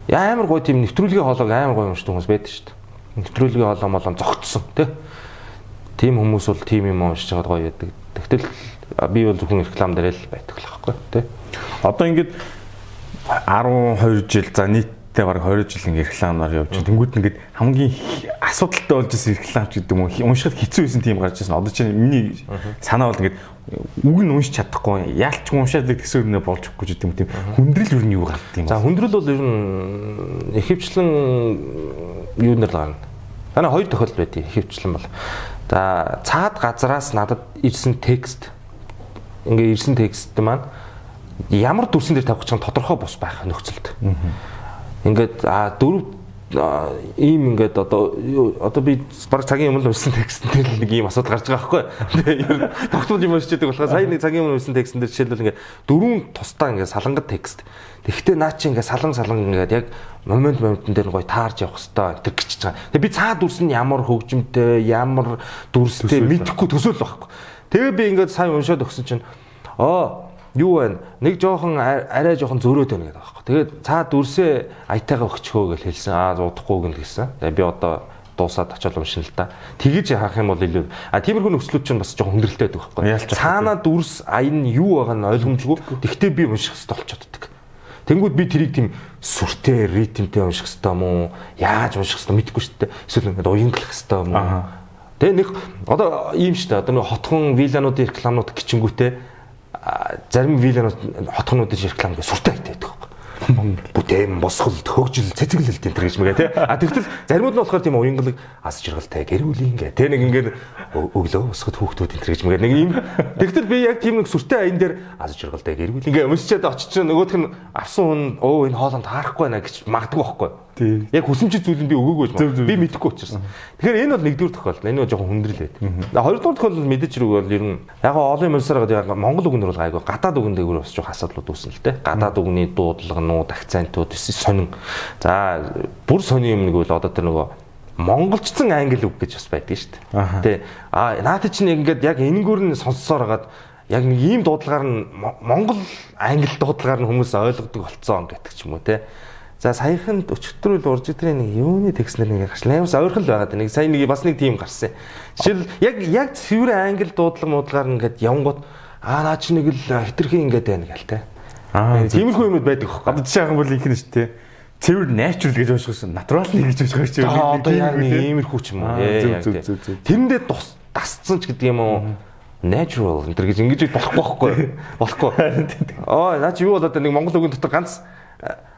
A: амар гой тийм нэвтрүүлгийн хоолойг амар гой уншдаг хүмүүс байдаг шүү дээ. Нэвтрүүлгийн хоолой молон зогтсон тий. Тим хүмүүс бол тим юм уншиж байгаа гоё байдаг. Тэгтэл би бол зөвхөн реклам дээр л байдаг л байхгүй тий.
C: Одоо ингээд 12 жил за нийт тэ баг 20 жил ингээ рекламаар явж байна. Тэнгүүд ингээд хамгийн асуудалтай болж ирсэн реклам ч гэдэг юм уу уншихад хэцүү байсан тийм гарч ирсэн. Одоо чинь миний санаа бол ингээд үг нь уншиж чадахгүй яалч уншаад гэсэн юм болж өгөхгүй гэдэг юм тийм хүндрэл юу нь юу гардаг юм.
A: За хүндрэл бол ер нь ихэвчлэн юу нэр гарна. Танай хоёр тохиолдол байдгийг ихэвчлэн бол. За цаад газраас надад ирсэн текст ингээ ирсэн текст маань ямар дүрсэн дээр тавих чинь тодорхой бус байх нөхцөлд. Аа ингээд а дөрөв ийм ингээд одоо одоо би баг цагийн өмнө уншсан текстэн дээр нэг ийм асуудал гарч байгаа байхгүй. Тэгээ тогтмол юм уншиж байгаа болохоор сая нэг цагийн өмнө уншсан текстэн дээр жишээлбэл ингээд дөрвөн тусдаа ингээд салангат текст. Тэгэхдээ наа чи ингээд салан салан ингээд яг момент моментн дээр гоё таарж явах хэвээр тэр гिचж байгаа. Тэгээ би цаа дүрс нь ямар хөгжимтэй, ямар дүрстэй мэдэхгүй төсөөл байхгүй. Тэгээ би ингээд сая уншаад өгсөн чинь оо юу байна? Нэг жоохон арай жоохон зөрөөд байна гэдэг байхгүй. Тэгээд цаа дүрсээ аятайгаа өгчхөө гэж хэлсэн. Аа зуудахгүй гэнэ гэсэн. Тэгээд би одоо дуусаад очиод уншин л та. Тэгэж харах юм бол илүү. А тиймэрхүү нөхцлүүд чинь бас жоохон хүндрэлтэй байдаг байхгүй. Цаана дүрс аян нь юу байгаа нь ойлгомжгүй. Тэгтээ би унших хэрэгтэй болчиход. Тэнгүүд би тэрийг тийм сүртэй, ритмтэй унших хэрэгтэй уу? Яаж унших хэрэгтэй мэдэхгүй шүү дээ. Эсвэл ингээд уянгалах хэрэгтэй уу? Тэгээ нэг одоо ийм шүү дээ. Одоо нэг хотхон вилануудын рекламууд гिचингүүтэй зарим виланууд хотгонуудын реклам гэж суртай байдаг байхгүй. Бүтээн босгол төгжил цэцэглэлт энэ гэж мэгэ тий. А тэгтэл заримуд нь болохоор тийм уянгалаг ас жаргалтай гэр бүлийн гэ. Тэ нэг ингээд өглөө босгод хүүхдүүд энэ гэж мэгэ. Нэг юм. Тэгтэл би яг тийм нэг сүртэй аян дээр ас жаргалтай гэр бүлийн гэ өмсчээд очиж нөгөөх нь авсан хүн өө энэ хоолонд таарахгүй байна гэж магадгүй байхгүй. Яг хүсэмжит зүйл нь би өгөөгүй байж би мэдэхгүй учраас. Тэгэхээр энэ бол нэгдүгээр тохиолдол. Энэ бол жоохон хүндрэл байд. Хоёрдугаар тохиолдол мэдээж хэрэг бол ер нь яг олон юм сараад яг монгол үгнэр бол айгүй гадаад үгэн дээр бас жоохон асуудлууд үүснэ л дээ. Гадаад үгний дуудлагнууд, акцентууд эсвэл сонин. За бүр сонин юм нэг бол одоо тэр нөгөө монголчсон англи үг гэж бас байдаг шүү дээ. Тэ. А наад чинь ингээд яг энэнгүүр нь сонссоор хагаад яг нэг ийм дуудлагаар нь монгол англи дуудлагаар нь хүмүүс ойлгодог болцсон гэдэг ч юм уу те. За саяхан өчтөрөл урж идрийн нэг юуны текстнэр нэг гарч наймас ойрхон л байгаад нэг сая нэг бас нэг тийм гарсан. Жишээл яг яг цэвэр англи дуудлага муудлагаар ингээд явангууд аа наа чи нэг л хитрхи ингээд байна гэл те. Аа тиймэрхүү юмуд байдаг хөх.
C: Одоо жишээ ахын бол их нь шүү дээ цэвэр natural гэж уншихсан natural гэж унших
A: гэж байна. Одоо яг нэг иймэрхүү ч юм уу. Тэрэндээ тус дасцсан ч гэдэг юм уу. natural энэ гэж ингэж болохгүй байхгүй болохгүй. Оо наа чи юу болоод нэг монгол үгийн дотор ганц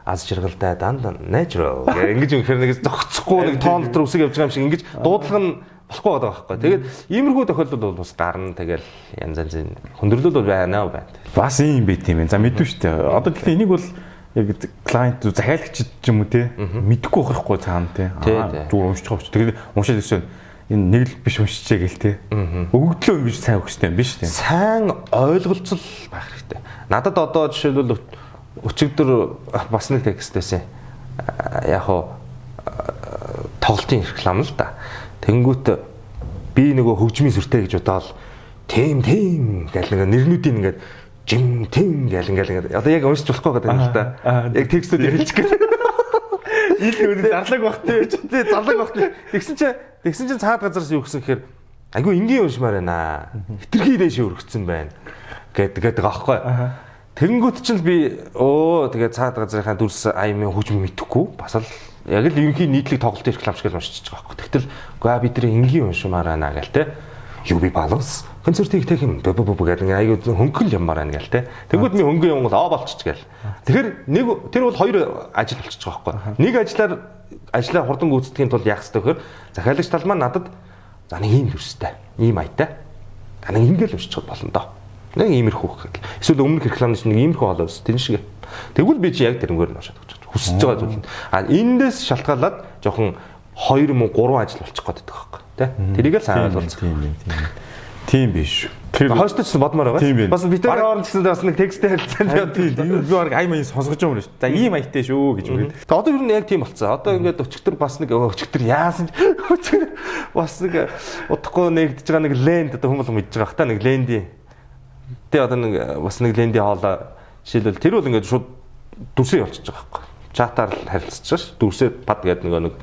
A: аз жаргалтай дан natural гэх ингэж юм хэрэг нэг зогцохгүй нэг тоон дотор үсэг явж байгаа юм шиг ингэж дуудлага нь болохгүй байгаа байхгүй. Тэгээд иймэрхүү тохиолдол бол бас гарна. Тэгэл янз янзын хөндөрлөл бол байна байна.
C: Бас ийм байт юм. За мэдвэ штэ. Одоо гэхдээ энийг бол яг клиент захиалагч ч юм уу те мэдхгүй байхгүй цаана те. Зүгээр уншиж байгаа ч тэгээд уншаад ирсэн энэ нэг л биш уншижээ гэл те. Өгөгдлөө ингэж сайн өгчтэй юм биш те.
A: Сайн ойлголцол байх хэрэгтэй. Надад одоо жишээлбэл өчигдөр бас нэг текст байсан яг хоо тоглолтын реклам л да тэнгүүт би нөгөө хөгжмийн сүртэй гэж бодоод тийм тийм гэл нэг нэрнүүдийн ингээд жин тэн гэл ингээл ингээд одоо яг уншиж болохгүй гэдэг юм л да. Яг текстүүд хэлчих гээд. Ил өөр зарлаг бах тий. Тий зарлаг бах тий. Тэгсэн чи тэгсэн чи цаад газараас юу гэсэн гэхээр айгүй энгийн уншмаар байна. Хитрхий дэше өргөцсөн байна. гэд гэдэг аахгүй. Тэнгүүт чинь би өө тэгээ цаад газрынхаа дүрс аймын хөгжим мэдхгүй бас л яг л ерөнхий нийтлэг тоглолтын реклам шиг л уншиж байгаа байхгүй. Тэгтэл гаа бидний энгийн уншмаар байна гэл те. Юу би баланс концертыг тех юм бөб бөб гэдэг ингээ аягүй хөнгөл юмар байна гэл те. Тэгвэл ми хөнгөн юм бол аа болчих гээл. Тэгэхээр нэг тэр бол хоёр ажил болчих жоох байхгүй. Нэг ажиллаар ажлаа хурдан гүйцэтгэхийн тулд яах хэрэгтэй вөхөр захиалагч тал маань надад за нэг ийм төрстэй, ийм ayaтай. За нэг ингээл өсчих болно доо. Нэг иймэрхүү гэхэл. Эсвэл өмнөх рекламын чинь нэг иймэрхүү болоос тэн шиг. Тэгвэл би чи яг тэрнгээр нь уншаад өгч байгаа. Хүсэж байгаа зүйл. А эндээс шалтгаалаад жоохон 2 мөн 3 ажил болчих гээд байдаг байхгүй. Тэ? Тэрийг л сайн ойлгуулчих.
C: Тийм тийм тийм. Тийм биш.
A: Тэр хойшточ ч бодмоор байгаа. Бас би тэр орон гэсэн бас нэг тексттэй хэлсэн.
C: Тийм. Би баг ай маяг сонсгож байгаа юм шүү. За ийм аяттай шүү гэж үгээд.
A: Тэгээ одоо ер нь яг тийм болцсон. Одоо ингээд өчигдөр бас нэг өчигдөр яасан өчигдөр бас нэг удахгүй нэгдэж байгаа нэг ленд одоо хүмүүс мэдж байгаа хта нэг ленди. Тэгээ одоо нэг бас нэг ленди хоолоо жишээлбэл тэр бол ингээд шууд дүрсээ явуулчихж байгаа байхгүй. Чатаар харилцаж байгаа ш. Дүрсээ пад гэдэг нэг нэг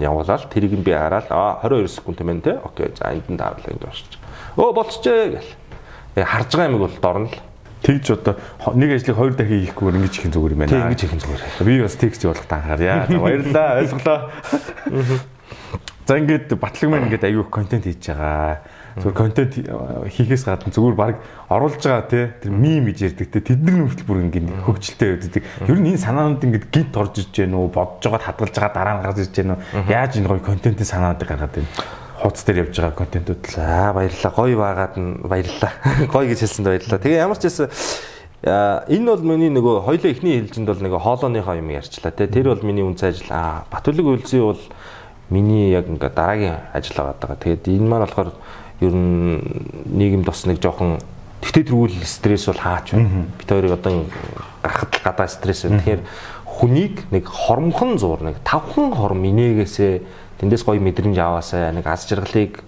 A: явуулаад тэрийг нь би хараад а 22 секунд юм те. Окей. За энд нь давлаа ингэ болчих өө болчихжээ гэл. Тэгээ харж байгаа юм бол дорно л.
C: Тэгж одоо нэг ажлыг хоёр дахин хийхгүй ингэж ихэн зүгээр юм байна.
A: Тэг ингэж ихэн зүгээр.
C: Би бас текст явуулах анхаарья. За баярлалаа. Ойлголоо. За ингээд батлаг маань ингээд аюух контент хийж байгаа. Зүгээр контент хийхээс гадна зүгээр баг оруулж байгаа те тэр мим гэж ярьдаг те тэдний хүртэл бүр ингээд хөгжилтэй байдаг. Ер нь энэ санаанууд ингээд гинт орж иж гэнэ үү бодож байгаад хадгалж байгаа дараа нь гарч иж гэнэ үү яаж энэ гоё контентын санаануудыг гаргаад байна хуудас дээр явж байгаа контентууд.
A: За баярлалаа. Гоё байгаад нь баярлалаа. Гоё гэж хэлсэнд баярлалаа. Тэгээ ямар ч байсан энэ бол миний нөгөө хоёлоо эхний хэлжинд бол нөгөө хоолооныхоо юм ярьчлаа те. Тэр бол миний үнц ажил. Аа Батүлэг үйлсийн бол миний яг ингээ дараагийн ажил байгаа. Тэгээд энэ маань болохоор ер нь нийгэмд бас нэг жоохон тэгтээ тэргүүл стресс бол хаач байна. Бид хоёрыг одоо гарахад гадаа стресс байна. Тэгэхээр хүнийг нэг хормхон зур нэг тавхан хорм инээгээсээ тэндээс гоё мэдрэмж аваасаа нэг аз жаргалыг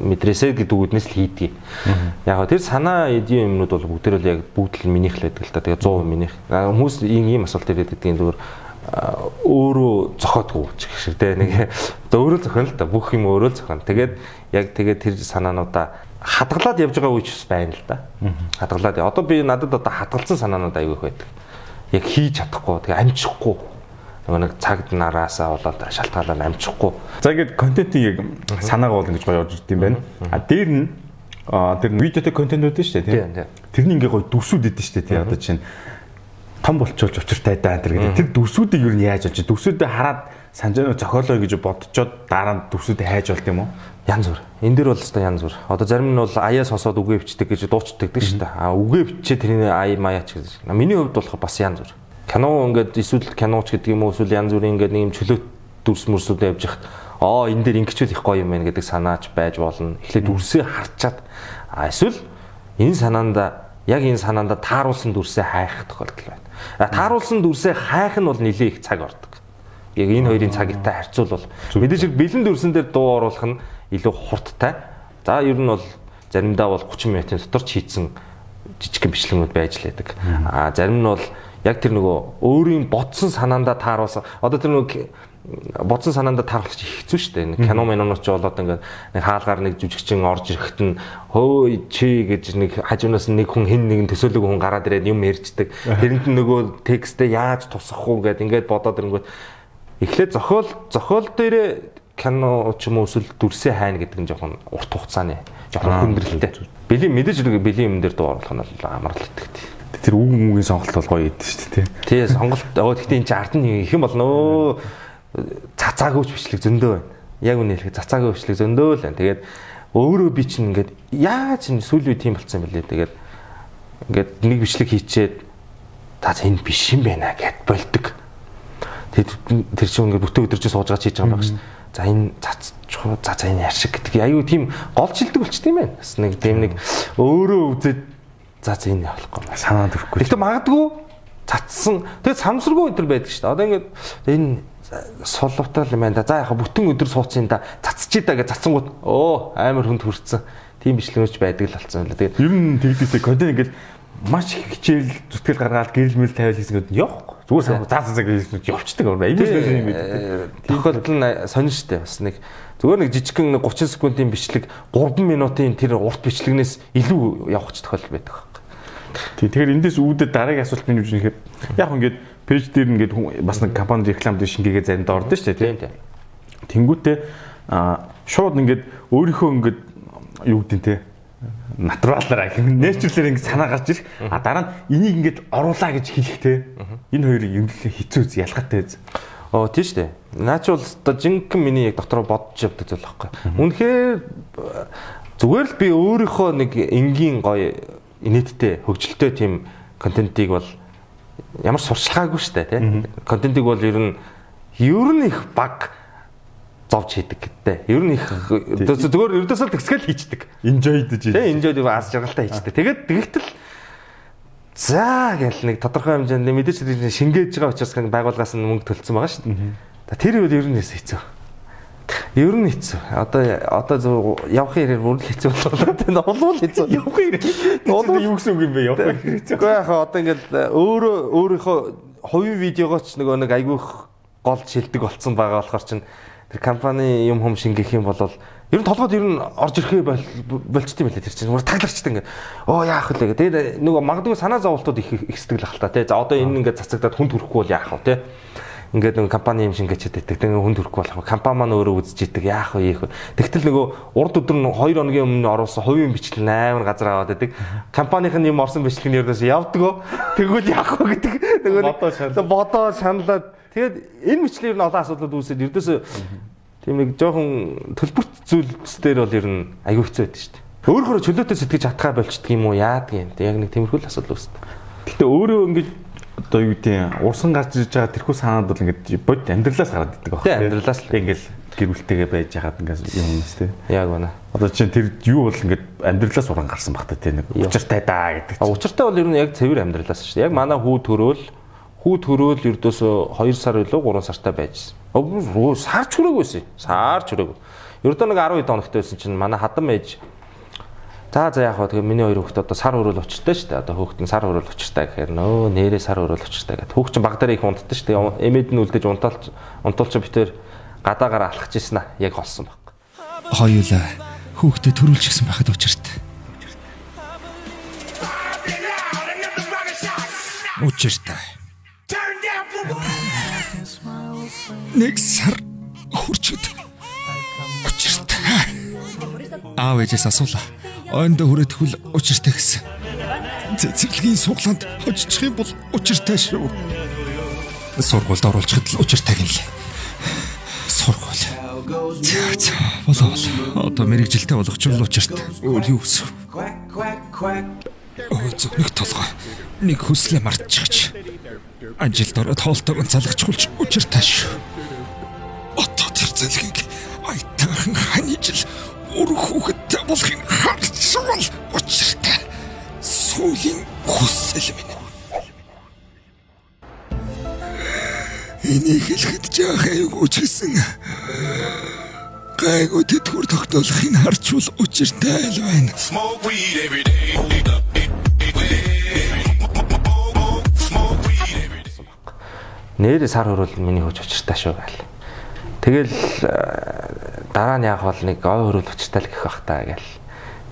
A: мэдрээсэй гэдэг үднээс л хийдгийг. Яг тэр санаа эдийн юмнууд бол бүгдээр л яг бүгд л минийх л байдаг л та. Тэгээ 100% минийх. Хүмүүс ийм асуулт ирээд байдгийн зүгээр өөрөө зохиодгүй ч гэх шиг те нэг өөрөө зохино л та бүх юм өөрөө зохино. Тэгээд яг тэгээд тэр санаануудаа хадгалаад явж байгаа үеч байна л да. Хадгалаад. Одоо би надад одоо хадгалсан санаанууд аягүй их байдаг. Яг хийж чадахгүй, тэгээ амжихгүй нөгөө нэг цагд нараасаа болоод шалтгаалаад амжихгүй.
C: За ингээд контентын яг санаагаа бол ингэж гоё орж ирд юм байна. А дээр нь тэр видеотэй контентууд шүү дээ тийм. Тэрний ингээ гоё дүрсүүд идэв шүү дээ тийм. Одоо чинь том болчулж учиртай даа гэдэг. Тэр дүрсүүдийг юу яаж олж дүрсүүдэд хараад санжаа зохиолоо гэж бодцоод дараа нь дүрсүүдэд хайж болт юм уу?
A: Янз бүр. Энэ дэр бол өстой янз бүр. Одоо зарим нь бол аяас хосоод үгээ бичдэг гэж дуучдаг шүү дээ. А үгээ бичээ тэрний ая маяач гэж. Миний хувьд болох бас янз бүр кино ингээд эсвэл киноч гэдэг юм уу эсвэл янз бүрийн ингээд нэг юм чөлөөт дүрс мөрсүүд явж хахад аа энэ дээр ингэчүүл их гоё юм байна гэдэг санаач байж болно. Эхлээд дүрсээ харчаад а эсвэл энэ санаанда яг энэ санаанда тааруулсан дүрсээ хайх тохиолдол байна. Тааруулсан дүрсээ хайх нь бол нэлээд их цаг ордог. Яг энэ хоёрын цагтай харьцуулбал мэдээж бэлэн дүрсэн дээр дуу оруулах нь илүү хурдтай. За ер нь бол заримдаа бол 30 минутын дотор ч хийцэн жижигхэн бичлэгүүд байж л байдаг. А зарим нь бол яг тэр нөгөө өөрийн бодсон санаандаа тааруулсан одоо тэр нөгөө бодсон санаандаа тааруулж хэцүү шүү дээ. Нэг кино миноноор ч болоод ингээд нэг хаалгаар нэг жүжигчин орж ирэхэд нь хөөе чи гэж нэг хажуунаас нэг хүн хэн нэгэн төсөөлөг хүн гараад ирээд юм ярьждаг. Тэрэнд нөгөө текстээ яаж тусах уу гэд ингээд бодоод ирэнгүүт эхлээд зохиол зохиол дээрээ кино ч юм уу эсвэл дүрсээ хайна гэдэг нь жоохон урт хугацааны жоохон хүндрэлтэй. Бэлийн мэдээж нэг бэлийн юм дээр дуу оруулах нь амар л итгэдэг.
C: Тэр үг мөгийн сонголт бол гоё идэв шүү дээ.
A: Тий сонголт өө гэхдээ энэ чи ард нь их юм болно өө цацаагүйч бичлэг зөндөө байна. Яг үнэ хэлэхэд цацаагүй бичлэг зөндөө л байна. Тэгээд өөрөө би чинь ингээд яаж энэ сүүлийн үе тийм болцсон юм бэлээ. Тэгээд ингээд нэг бичлэг хийчээд за энэ биш юм байна гэд болдог. Тэгээд тэр чинь ингээд бүтэн өдөржөө сууж байгаа хийж байгаа юм байна шүү. За энэ цацчихоо за за энэ яшиг гэдэг аюу тийм гол шилдэг болчт юм байна. Бас нэг тийм нэг өөрөө үзээд за за энэ явахгүй
C: Санаад өгөхгүй.
A: Гэхдээ магадгүй цацсан. Тэгээд самсргүй өдр байдаг шүү дээ. Одоо ингээд энэ сулвтай юм байна да. За яха бүтэн өдөр суудсан юм да. Цацчий да гэж цацсангууд оо амар хүнд хүрцэн. Тийм бичлэгч байдаг л болсон юм л. Тэгээд
C: Ер нь тэгдэгтэй контент ингээл маш их хичээл зүтгэл гаргаад гэрэл мэл тавиал хийсгээд явахгүй. Зүгээр сайн заа заа гэж явчихдаг юм. Аймаг юм байдаг.
A: бол нь сонин штэ бас нэг зүгээр нэг жижигхэн нэг 30 секундын бичлэг 3 минутын тэр урт бичлэгнээс илүү явах ч тохиолдол байдаг.
C: Тий, Тэгэхээр эндээс үүдээ дараагийн асуулт минь юу гэхээр яг ингээд пэйж дээр ингээд бас нэг компанид рекламд шингээгээ заримдаа ордоо шүү дээ.
A: Тийм
C: тий.
A: тийм.
C: Тэнгүүтээ шууд ингээд өөрийнхөө ингээд юу гэдэг те натуралаар нэчрлэр ингээд санаа гарч ирэх а дараа нь энийг ингээд оруулаа гэж хэлэхтэй энэ хоёрыг л хэцүү үз ялгаатай үз
A: Оо тийм штэ. Наач бол одоо жинхэнэ миний яг дотроо бодож явдаг зүйл байхгүй. Үнэхээр зүгээр л би өөрийнхөө нэг энгийн гоё инээдтэй хөгжилтэй тийм контентийг бол ямар сурчлагаагүй штэ тий. Контентийг бол ер нь ер нь их баг зовж хийдэг гэдэг. Ер нь их зүгээр ердөөсөө тэгсгэл хийчдэг.
C: enjoy дэж
A: Тэ энэ жоо аз жаргалтай хийчтэй. Тэгээд тэгэгтэл за гэл нэг тодорхой хэмжээнд мэдээж шингээж байгаа учраас байгууллагаас нь мөнгө төлцсөн байгаа шүү дээ. Тэр үед ер нь хэцүү. Ер нь хэцүү. Одоо одоо зөв явахын хэрэг бүр л хэцүү болоо. Тэр улуул хэцүү.
C: явах хэрэг улуу юу гэсэн үг юм бэ явах хэрэг
A: Гэхдээ яг одоо ингээд өөрөө өөрийнхөө хувийн видеогоо ч нөгөө нэг айгүйх гол шилдэг болцсон байгаа болохоор чинь тэр компани юм хүм шингэх юм бол ер нь толгойд ер нь орж ирэхээ болчт юм лээ тэр чинь. Мөр таглагчтай ингээд оо яах вэ гэдэг. Тэгээд нөгөө магадгүй санаа зовлтууд их их сэтгэл ахalta тий. За одоо энэ ингээд цацагдаад хүн төрөхгүй бол яах вэ тий. Ингээд нөгөө компани юм шингээчээд байдаг. Тэгээ хүн төрөхгүй болох. Компани маань өөрөө үзэж идэг. Яах вэ, ийх вэ. Тэгтэл нөгөө урд өдөр нь 2 хоногийн өмнө оруулсан хувийн бичлэг амар газар аваад байдаг. Компанийн юм орсон бичлэг нь ердөөс явдгөө. Тэгвэл яах вэ гэдэг. Нөгөө
C: Бодоо шаналаад.
A: тэгээд энэ бичлэг нь олон асуудлууд үүсээд ердөөс тийм нэг жоохон төлбөрт зүйлс дээр бол ер нь аюу хэцүү байдаг шүү дээ. Өөрөөр чөлөөтэй сэтгэж чадхаа болчдөг юм уу яадаг юм. Яг нэг тиймэрхүү л асуудал үүсдэг.
C: Гэтэ өөрөө ингээд одоо юу гэдэг урсан гарч ирж байгаа тэрхүү санаад бол ингээд бод амьдралаас гараад идэг баг.
A: Тий, амьдралаас л.
C: ингээл гэр бүлтэйгээ байж хагаад ингээд юм юмс тий.
A: Яг байна.
C: Одоо чинь тэр юу бол ингээд амьдралаас уран гарсан баг та тий нэг учиртай даа гэдэг.
A: Учиртай бол ер нь яг цэвэр амьдралаас шүү дээ. Яг манай хүү төрөөл хүү төрөөл ердөөсөө 2 сар илүү 3 сартай байжсэн. Өө сарч хүрээгүйсэн. Сарч хүрээгүй. Ердөө нэг 12 хоногтой байсан чинь манай хадам ээж За за яг хаа тэгээ миний хоёр хүүхэд одоо сар өрөөл учиртай шүү дээ. Одоо хүүхэд нь сар өрөөл учиртай гэхээр нөө нэрээ сар өрөөл учиртай гэдэг. Хүүхд чинь баг дээр их унтдаг шүү дээ. Эмээд нь үлдээж унтаалч унтуулч битээр гадаагаар алхаж ийсэн аа. Яг олсон баг.
E: хоёулаа хүүхдэд төрүүлчихсэн байхад учиртай. Учиртай. Нэг сар хурчд. Учиртай. Аав ээжээс асуулаа. Ойндоо хүрээтгэл учиртай гэсэн. Цэцэрлэгийн суглаанд хожчих юм бол учиртай шүү. Сургуульд оруулчихад л учиртай гинэ. Сургууль. За за болоо болоо. Одоо мэрэгжилтэй болгочихвол учиртай. Өөр юу өсөх. Өө зөв толгой. Нэг хүслээ мартчихч. Анжилд ороод хоолтойгоо залгachулж учиртай шүү. Одоо тэр залгийг айтайхан ханижл үр хүүхэдтэй болохын харчвал учиртай. Сүүлийн хүсэл минь. Энийг хэлэхэд жаах айгуу ч гэсэн гайгүй тэтгэвэр тогтоолохын харчвал учиртай л байна.
F: Smoke weed every day.
A: Нэрээ сар хөрөөл миний хөөж учиртай шүү гал. Тэгэл э, дараа нь яг бол нэг ой хөрөөл учиртай л гэх бах та гэл.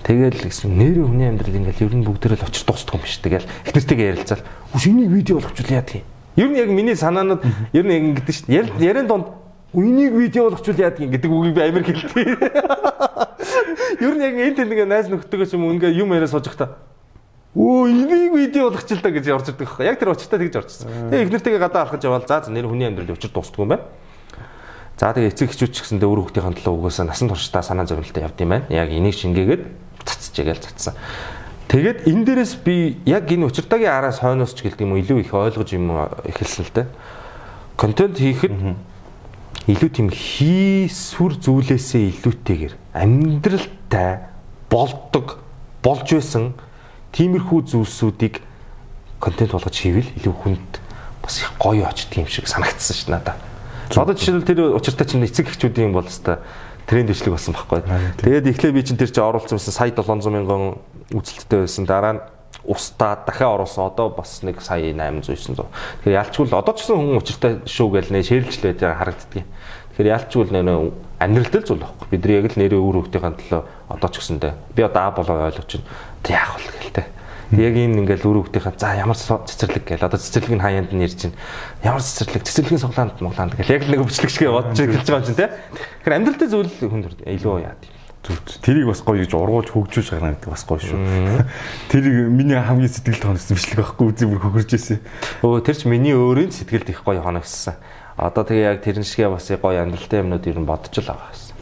A: Тэгэл гэсэн нэрээ хүний амьдрал ингээл ер нь бүгдээрээ л учир дуустдаг юм биш тэгэл. Их нэртэйгээ ярилцаал. Үс энийг видео болгочихвол яадаг юм. Ер нь яг миний санаанууд ер нь яг ингэдэж шүү дээ. Ярин дунд Энийг видео болгочвол яадаг юм гэдэг үгийг би амар хэлдэг. Ер нь яг энэ тэнд ингээ найз нөхдөөгөө ч юм ингээ юм яриа сууж захта. Өө энийг видео болгоч л да гэж орж ирдэг байхгүй. Яг тэр учиртай тэгж орчихсон. Тэгээ ихнэртэйгээ гадаа арахж явал за нэр хүний амьдрал учир дуустдаг юм байна. За тэгээ эцэг эхчүүд ч гэсэндээ өөр хүүхдийн төлөө угаасаа насан туршдаа санаа зовнилтой явд юм байна. Яг энийг шингээгээд цацчихээл цацсан. Тэгээд энэ дээрээс би яг энэ учиртайгийн араас хойноос ч гэлдэг юм уу илүү их ойлгож юм эхэлсэн л дээ. Контент хийхэд илүү тийм хийсвэр зүйлээсээ илүүтэйгээр амьдралтай болдог болж байсан тиймэрхүү зүйлсүүдийг контент болгож хийвэл илүү хүнд бас их гоё очдөг юм шиг санагдсан ш надаа. Одоо жишээлбэл тэр учиртай чинь эцэг эхчүүдийн бол хэвээр тренд бичлэг болсон байхгүй. Тэгээд эхлээ би чинь тэр чинь оруулсан байсан сая 700 мянган үзэлттэй байсан. Дараа нь устдаа дахиад оруулсан. Одоо бас нэг сая 800 900. Тэгэхээр ялчгүй л одоо ч гэсэн хүн учиртай шүү гэж нэ шэрлж л байж байгаа харагддаг. Тэгэхээр ялчгүй л нэ амьдралтай зүйл байхгүй. Бидний яг л нэрээ өөр хүүхдийн төлөө одоо ч гэсэндээ би одоо а болоо ойлгож чинь яах вэ гэлтэй. Яг энэ ингээл өөр хүүхдийн за ямар цэцэрлэг гээл одоо цэцэрлэг нь хаяанд нь ярьж чинь ямар цэцэрлэг цэцэрлэгийн суглаанд моглаанд гэл яг л нэг өвчлөг шиг бодож эхэлж байгаа юм чинь те. Тэгэхээр амьдралтай зүйл хүнд илүү яа тийм.
C: Тэрийг бас гоё гэж ургуулж хөгжүүлж гарна гэдэг бас гоё шүү. Тэрийг миний хамгийн сэтгэл тоногсон бичлэг байхгүй бүр хөгөрж ирсэн.
A: Өө тэр ч миний өөрийн сэтгэлд их гоё хоногссон. Одоо тэгээ яг тэрэн шигээ бас гоё амьдралтай юмнууд ер нь бодож л байгаа гэсэн.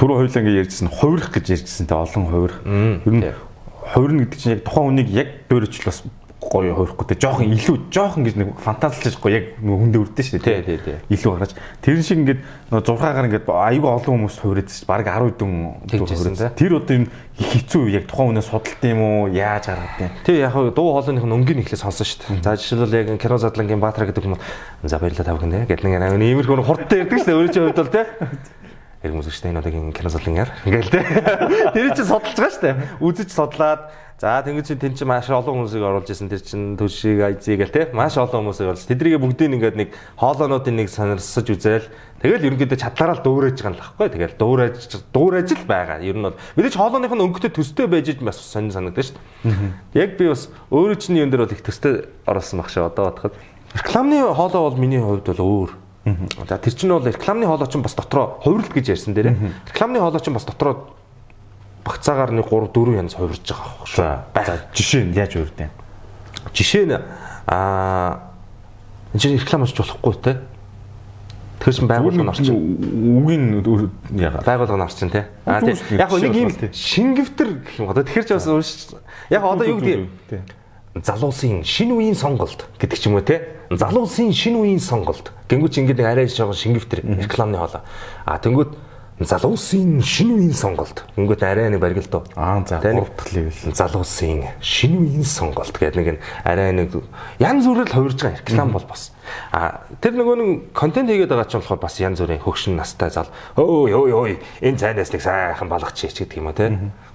C: Түрүү хоёлаа ингэ ярьжсэн хувирах гэж ярьжсэн те олон хувирах. Ер нь хувирна гэдэг чинь яг тухайн хүнийг яг дөөрөж бас гоё хувихгүй те жоохон илүү жоохон гэж нэг фантазлчихгүй яг нэг хүндээ үрдэн шүү дээ
A: Тий, тий, тий.
C: илүү гараж тэрэн шиг ингээд нөгөө зургаагаар ингээд аюу олон хүмүүс шүү баг 10 дэн
A: Тэгжсэн те.
C: тэр одоо энэ их хэцүү яг тухайн хүнээ судалт юм уу яаж гаргад юм
A: Тэг яг хөө дуу хоолойных нь өнгийн ихлэ сонсон шүү дээ. За жишээлбэл яг кино задлангийн Баатар гэдэг хүмүүс за баярлалаа тавх нэ гэдэг нэг иймэрхүү хурдтай ярьдаг шүү дээ. Өөрөө ч хувьд бол те. Яг мөсөжтэй энэ одоогийн кино задлан яар. Ингээл те. Тэр чинь судалж байгаа шүү дээ. Үзэж судлаад за тэнгуү чинь тэн чинь маш олон хүмүүсийг оруулж исэн тэр чинь төшиг айзыг гэл те. Маш олон хүмүүсийг оруулж. Тэдрийг бүгдийг ингээд нэг хоолоонуудын нэг санарсаж үзээл Тэгэл ерөнхийдөө чадлаараа л дуурайж байгаа юм л баггүй. Тэгэл дуурайж дуурайж л байгаа. Ер нь бол мэдээж хоолойных нь өнгөтэй төстэй байж бас сонир санагдаж дээ. Яг би бас өөрөө чинь юм дээр бол их төстэй оруулсан баг шүү одоо бодоход. Рекламны хоолой бол миний хувьд бол өөр. За тэр чинь бол рекламны хоолой чинь бас дотроо хувирлт гэж ярьсан дээр. Рекламны хоолой чинь бас дотроо багцаагаар нэг 3 4 янз хувирж байгаа байхгүй шүү.
C: за жишээ нь яаж үрдэн
A: Жишээ нь аа энэ чинь реклам хийж болохгүй те. Тэр чинь байгууллага нь орчин.
C: үгийн яга
A: байгууллага нь орчин тий. Аа тий.
C: Зүгээр
A: Яг нэг юм шингэвтер гэх юм одоо тэгэхэр ч бас. Яг одоо юу гэдэг залуусын шинэ үеийн сонголт гэдэг ч юм уу те? Залуусын шинэ үеийн сонголт. Гингүүч ингээд арай жоохон шингэвтер рекламны хоолой. А тэнгүүд залуусын шинэ үеийн сонголт. Гингүүт арай нэг барилдуу
C: аа за
A: Тэ нэг-
C: гурав дахь левел
A: залуусын шинэ үеийн сонголт гэдэг нэг арай нэг янз бүрээр хувирж байгаа реклам бол бас. А тэр нөгөө нэг контент хийгээд байгаа ч болохоор бас янз бүрийн хөгшин настай зал. Өө ёо ёо энэ цайнаас нэг сайхан балгач хийч гэдэг юм а те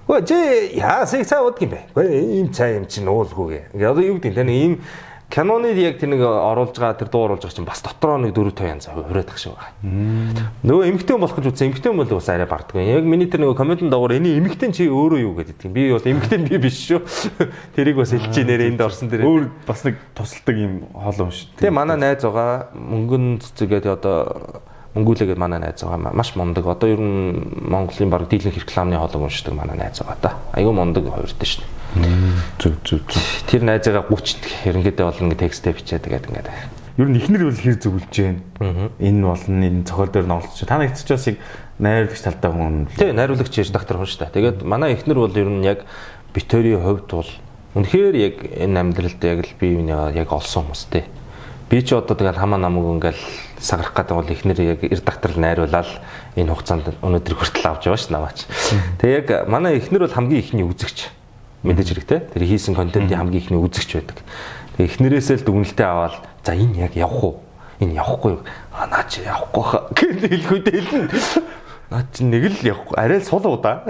A: Өө жи яасыг цай удах юм бэ? Гэхдээ ийм цай юм чинь уулгүйгээ. Ингээ одоо юу гэдэг нь нэг ийм киноны яг тэр нэг оруулж байгаа тэр дуу оруулж байгаа чинь бас дотроо нэг 4 5 янз хувираад тах шиг байгаа. Нөгөө эмгтэн болох гэж үзсэн эмгтэн бол бас арай бардгүй. Яг миний тэр нөгөө комментэн дагуур энэ эмгтэн чи өөрөө юу гэдэг юм. Би бол эмгтэн би биш шүү. Тэрийг бас хэлж нэрээ энд орсон дээр.
C: өөр бас нэг тусалдаг юм хоолой юм шүү
A: Тэгээ манай найз байгаа мөнгөн цэцгээд одоо мөнгүүлээгээд манай найз байгаа маш мундаг. Одоо ер нь Монголын баг дийлэнх рекламны хоолой уншдаг манай найз байгаа та. Аюу мундаг шүү дээ.
C: зүг зүг зүг
A: Тэр найзаагаа 30 ерөнхийдөө бол ингээ текстээ бичээд тэгээд ингээд.
C: ер нь ихнэр бол хэр зөвлөж जैन энэ болно энэ цохол дээр олцож та нэгт ч бас яг найрлагч талдаа хүн
A: Тэгээ найруулагч редактор хүн шүү дээ. Тэгээд манай эхнэр бол ер нь яг битэрийн хувьд бол үнэхээр яг энэ амьдралд яг л бие биенээ яг олсон хүмүүстэй. Би ч одоо тэгэл хамаа намайг ингээл сагарах гэдэг бол эхнэр яг редактор найруулаад энэ хугацаанд өнөөдөр хүртэл авч яваа ш намаач. Тэгээ яг манай эхнэр бол хамгийн ихний үзэгч мэдээж хэрэгтэй. Тэр хийсэн контентын хамгийн ихний үзэгч байдаг. Тэгээ эхнэрээсээ л дүгнэлтээ аваад за энэ яг явах уу? Энэ явахгүй юу? Аа наа чи явахгүй хаа гэж хэлэхүйдээ хэлнэ. Наа чи нэг л явахгүй. Арай л сул удаа.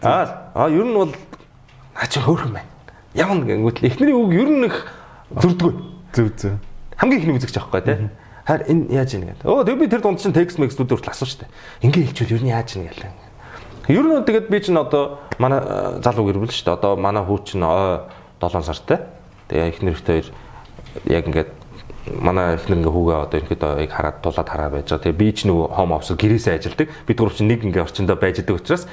A: Аа аа ер нь бол наа чи хөөрхөн байна. Явна гэнгүүт л эхнэрийн үг ер нь их зүрдгүй.
C: зүг зүг
A: Хамгийн ихний үзэгч аахгүй тий. Харин энэ яаж ийн гэдэг. Өө тэг би тэр дунд чинь текст мекстүүд хүртэл асууж штэ. Ингээ хэлчихвэл ер нь яаж ийн гэлээ. Ер нь тэгээд би чинь одоо манай э, залуу гэрвэл штэ. Одоо манай хүү чинь ой 7 сартай. Тэгээ их нэрхтэй яг ингээд манай эхнэр ингээ хүүгээ одоо ерөнхийдөө яг хараад тулаад хараа байж байгаа. Тэгээ би ч нөгөө home office гэрээсээ ажилладаг. Бид гурав чинь нэг ингээ орчиндөө байж байгаа учраас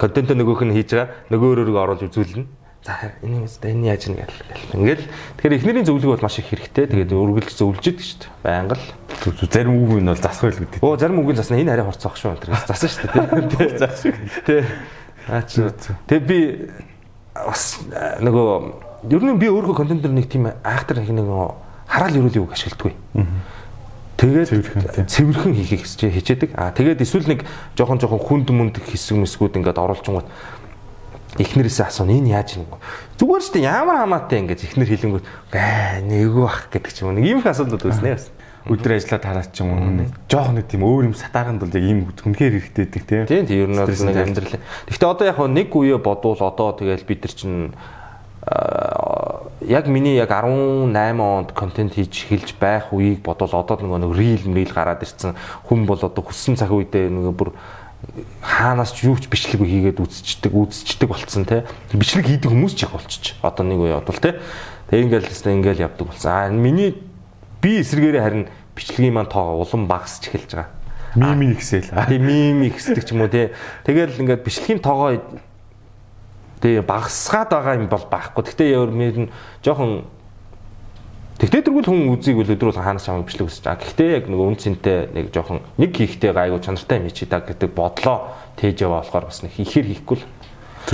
A: контент нөгөөх нь хийж байгаа. Нөгөө өөрөөрөө оруулж үзүүлнэ. За юм өстой энэ яаж ийн гэл. Ингээл тэгэхээр эхнэрийн зөвлөгөө бол маш их хэрэгтэй. Тэгээд үргэлж зөвлөж идэг шүү дээ. Байнга л.
C: Зарим үг нь бол засах байл гэдэг.
A: Оо зарим үгийн засна энэ арай хорцоох шүү энэ засан шүү дээ. Засан шүү. Тэ. Аа чи. Тэг би бас э, нөгөө ер нь би өөрөө контент дээр нэг тийм айхтар нэг нэг хараал ерөөлийн үг ашигладаггүй. Тэгээд цэвэрхэн хийхийг хичээдэг. Аа тэгээд эсвэл нэг жоохон жоохон хүнд мүнд хэсэг мэсгүүд ингээд оруулчингууд эхнэрээсээ асууна энэ яаж юм зүгээр шүү дээ ямар хамаатай ингэж эхнэр хэлэнгүүт аа нэггүй бах гэдэг ч юм уу. Нэг ийм их асуудлууд үүснэ бас
C: өдөр ажиллаад хараад ч юм уу жоох нэг тийм өөр юм сатааганд бол яг ийм хүнхээр хэрэгтэй гэдэг тийм.
A: Тийм тийм. Ер нь нэг амьдрал. Гэхдээ одоо яг нэг үе бодвол одоо тэгэл бид нар чинь яг миний яг 18 онд контент хийж эхэлж байх үеийг бодвол одоо нөгөө нэг рил мрил гараад ирсэн хүн бол одоо хүссэн цаг үедээ нөгөө бүр хаанаас ч юу ч бичлэг хийгээд үзчихдэг үзчихдэг болцсон те бичлэг хийдэг хүмүүс ч яг болчих. Одоо нэг үе бодвол те тэг ингээл ингээл явдаг болсон. Аа миний би эсэргээрээ харин бичлэгийн маань тоо улам багасч эхэлж байгаа.
C: Мими ихсэл.
A: Тийм мими ихсдэг ч юм уу те. Тэгэл ингээд бичлэгийн тоогоо Тэгээ багасгаад байгаа юм бол байхгүй. Гэхдээ өөр мэр нь жоохон Тэгтээ тэргүүл хүн үзийг үл өдрүүл хаанаас чамайг бичлэг үзэж байгаа. Гэхдээ яг нөгөө үн цэнтэй нэг жоохон нэг хийхтэй гайгүй чанартай юм чи та гэдэг бодлоо тээж яваа болохоор бас нэг ихээр хийхгүй л.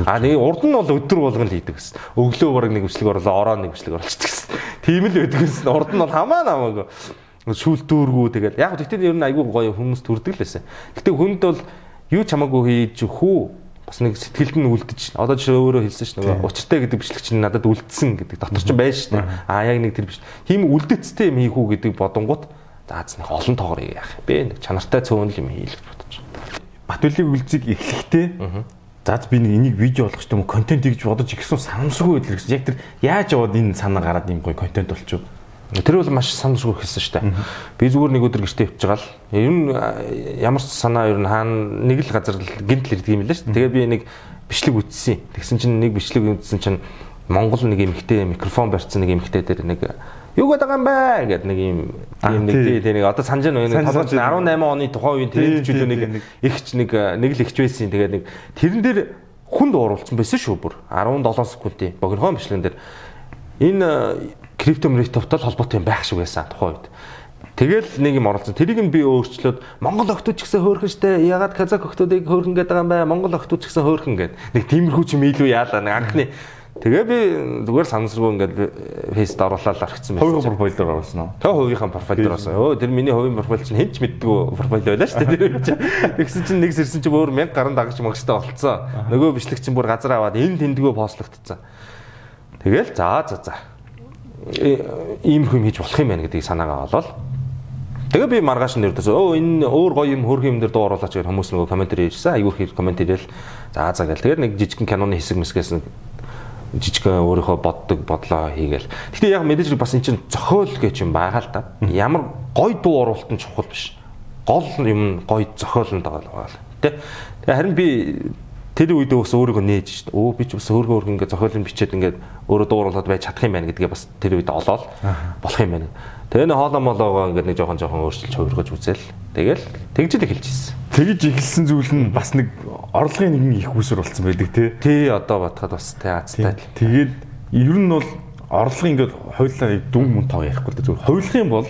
A: А нэг урд нь бол өдөр болгон л хийдэг гэсэн. Өглөө бараг нэг бичлэг орлоо, ороо нэг бичлэг оруулдаг гэсэн. Тийм л байдаг гэсэн. Урд нь бол хамаа намаагүй шүүлтүүргүү тэгэл. Яг тэгтээ ер нь айгүй гоё хүмүүс төрдөг л байсан. Гэтэ хүнд бол юу ч хамаагүй хийж хүү бас нэг сэтгэлд нь үлдэж одоо жишээ өөрөө хэлсэн ш нөгөө учиртай гэдэг бичлэг чинь надад үлдсэн гэдэг дотор чинь байж штэ а яг нэг тэр биш. Тийм үлдэцтэй юм хийх үү гэдэг бодонгууд за нэг олон тоогоор яах бэ? Нэг чанартай цөөнл юм хийлгэж бодож
C: Батүлийг үлзийг эхлэхдээ За би нэг энийг видео болгох юм контент хийж бодож ихсэн санамсаргүй байл гэсэн. Яг тэр яаж яваад энэ санаа гараад юм гоё контент болчих вэ?
A: Тэр бол маш санамсаргүй хэлсэн шүү дээ. Би зүгээр нэг өдөр гэртээ явж байгаа л ер нь ямар ч санаа ер нь хаана нэг л газар гинтл ирдэг юм лээ шүү. Тэгээ би нэг бичлэг үтсэн. Тэгсэн чинь нэг бичлэг үтсэн чинь Монгол нэг эмэгтэй микрофон барьсан нэг эмэгтэй дээр нэг юу гэдэг юм бэ? гэдэг нэг юм тийм нэг тийм нэг. Одоо санаж байна нэг 18 оны тухайн үеийн чөлөө нэг ихч нэг нэг л ихч байсан. Тэгээд нэг тэрэн дээр хүнд оруулсан байсан шүү бүр. 17 секундын богинохон бичлэгэн дээр. Энэ крипто мөрөтөвтэй холбоотой юм байх шиг байсан тухайн үед. Тэгэл нэг юм оролцсон. Тэрийг нь би өөрчлөөд Монгол охтууд ч гэсэн хөөрхөн штэ. Ягаад казак охтуудыг хөөрхөн гэдэг юм бэ? Монгол охтууд ч гэсэн хөөрхөн гэд. Нэг тиймэрхүү ч юм илүү яалаа нэг анхны. Тэгээ би зүгээр санамсаргүй ингээд фейст оруулаад арчихсан
C: байсан. Хувийн профайл дээр оруулсан уу?
A: Тэгээ хувийнхаа профайл дээр оруулсан. Өө тэр миний хувийн профайл чинь хэн ч мэддэггүй профайл байлаа шүү дээ. Тэр чинь тэгсэн чинь нэг сэрсэн чинь өөр 1000 гаруй дагаж магчтай болцсон. Нөгөө бичлэг чинь бүр газар аваад энэ тэндгөө постлогдсон. Тэгэл за за за ийм юм хийж болох юм байна гэдгийг санаагаа олоод Тэгээ би маргааш нь өрдөөс өө энэ өөр гоё юм хөрх юм дээр дуу оруулаач гэж хүмүүс нөгөө коммент хийжсэн. Аюур хэр коммент хийгээл за за гэл. Тэгээд нэг жижигхэн киноны хэсэг мэсгээс жижигхэн өөрийнхөө боддог бодлоо хийгээл. Гэтэ яг мэдээж бас эн чинь зохиол гэж юм байгаа л да. Ямар гоё дуу оруулалт нь чухал биш. Гол юм гоё зохиол нь байгаа л. Тэ. Тэгээ харин би тэр үед бас өөрийгөө нээж шít. Өө би ч бас өөргөө өөргөө ингээд зохиолын бичээд ингээд өөрөө дууруулаад байж чадах юм байна гэдгээ бас тэр үед олоод болох юм байна. Тэгээ нэг хоолоо молоогоо ингээд нэг жоохон жоохон өөрчилж хувиргаж үзэл. Тэгэл тэгж л эхэлж ирсэн.
C: Тэгж эхэлсэн зүйл нь бас нэг орлогын нэгэн их усүр болсон байдаг тий.
A: Тий одоо батхад бас тий азтай.
C: Тэгээд ер нь бол орлого ингээд хуулиар дүн мөн тоо ярихгүй л зүгээр хуулих юм бол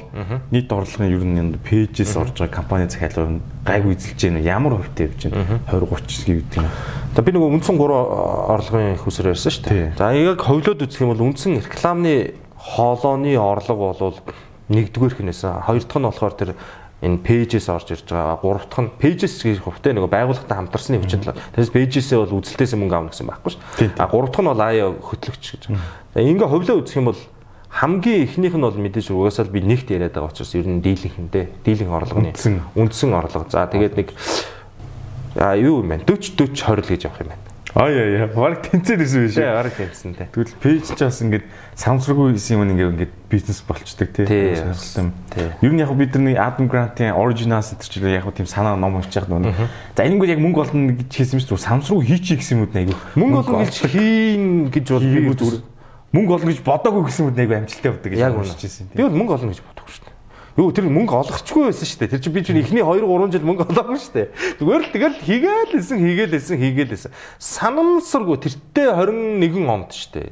C: нийт орлогын ер нь пэйжээс орж байгаа компани захиалга нь гайгүй эзэлж байна. Ямар хувьтай явж байна? 20 30 гэдэг юм.
A: За би нөгөө үндсэн 3 орлогын их усэр ярьсан шүү дээ. За яг ховлоод үзэх юм бол үндсэн рекламны хоолооны орлого бол нэгдүгээр хинээс хоёр дахь нь болохоор тэр энэ пэйжээс орж ирж байгаа. Гурав дахь нь пэйжээс гэж хувьтай нэг байгууллагатай хамтарсны хүчин талаар. Тэрс пэйжээсээ бол үзэлтээс мөнгө авна гэсэн байхгүй шүү. А гурав дахь нь бол аяа хөтлөгч гэж. Ингээ хувлаа үзэх юм бол хамгийн ихнийх нь бол мэдээж угаасаа би нэгт яриад байгаа учраас ер нь дийлэнхэндээ дийлэн орлогоны үндсэн орлого. За тэгээд нэг а юу юм бэ? 40 40 20 л гэж явах юм байна.
C: Аа яа яа. Бараг тэнцээр ирсэн биш үү?
A: Тий, бараг тэнцсэн тий.
C: Тэгвэл пэйж ч бас ингээд самсргүй хийсэн юм ингээд ингээд бизнес болчдөг тий.
A: Тий.
C: Ер нь яг бид нар нэг Adam Grant-ийн Originals чинь яг тийм санаа ном уншиж яхад нүг. За энэнгүүд яг мөнгө олно гэж хэлсэн юм чинь самсргүй хийчих гэсэн юмуд нэг айгүй.
A: Мөнгө олно гэж хийн гэж бол би
C: мөнгө олно гэж бодоогүй гэсэн үг нэг амжилттай явдаг гэж уншиж байсан
A: Би бол мөнгө олно гэж. Юу тэр мөнгө олгохгүй байсан шүү дээ. Тэр чинь би чинь эхний 2 3 жил мөнгө олоогүй шүү дээ. Зүгээр л тэгэл хийгээл лсэн хийгээл лсэн хийгээл лсэн. Санамсаргүй тэртээ 21 онд шүү дээ.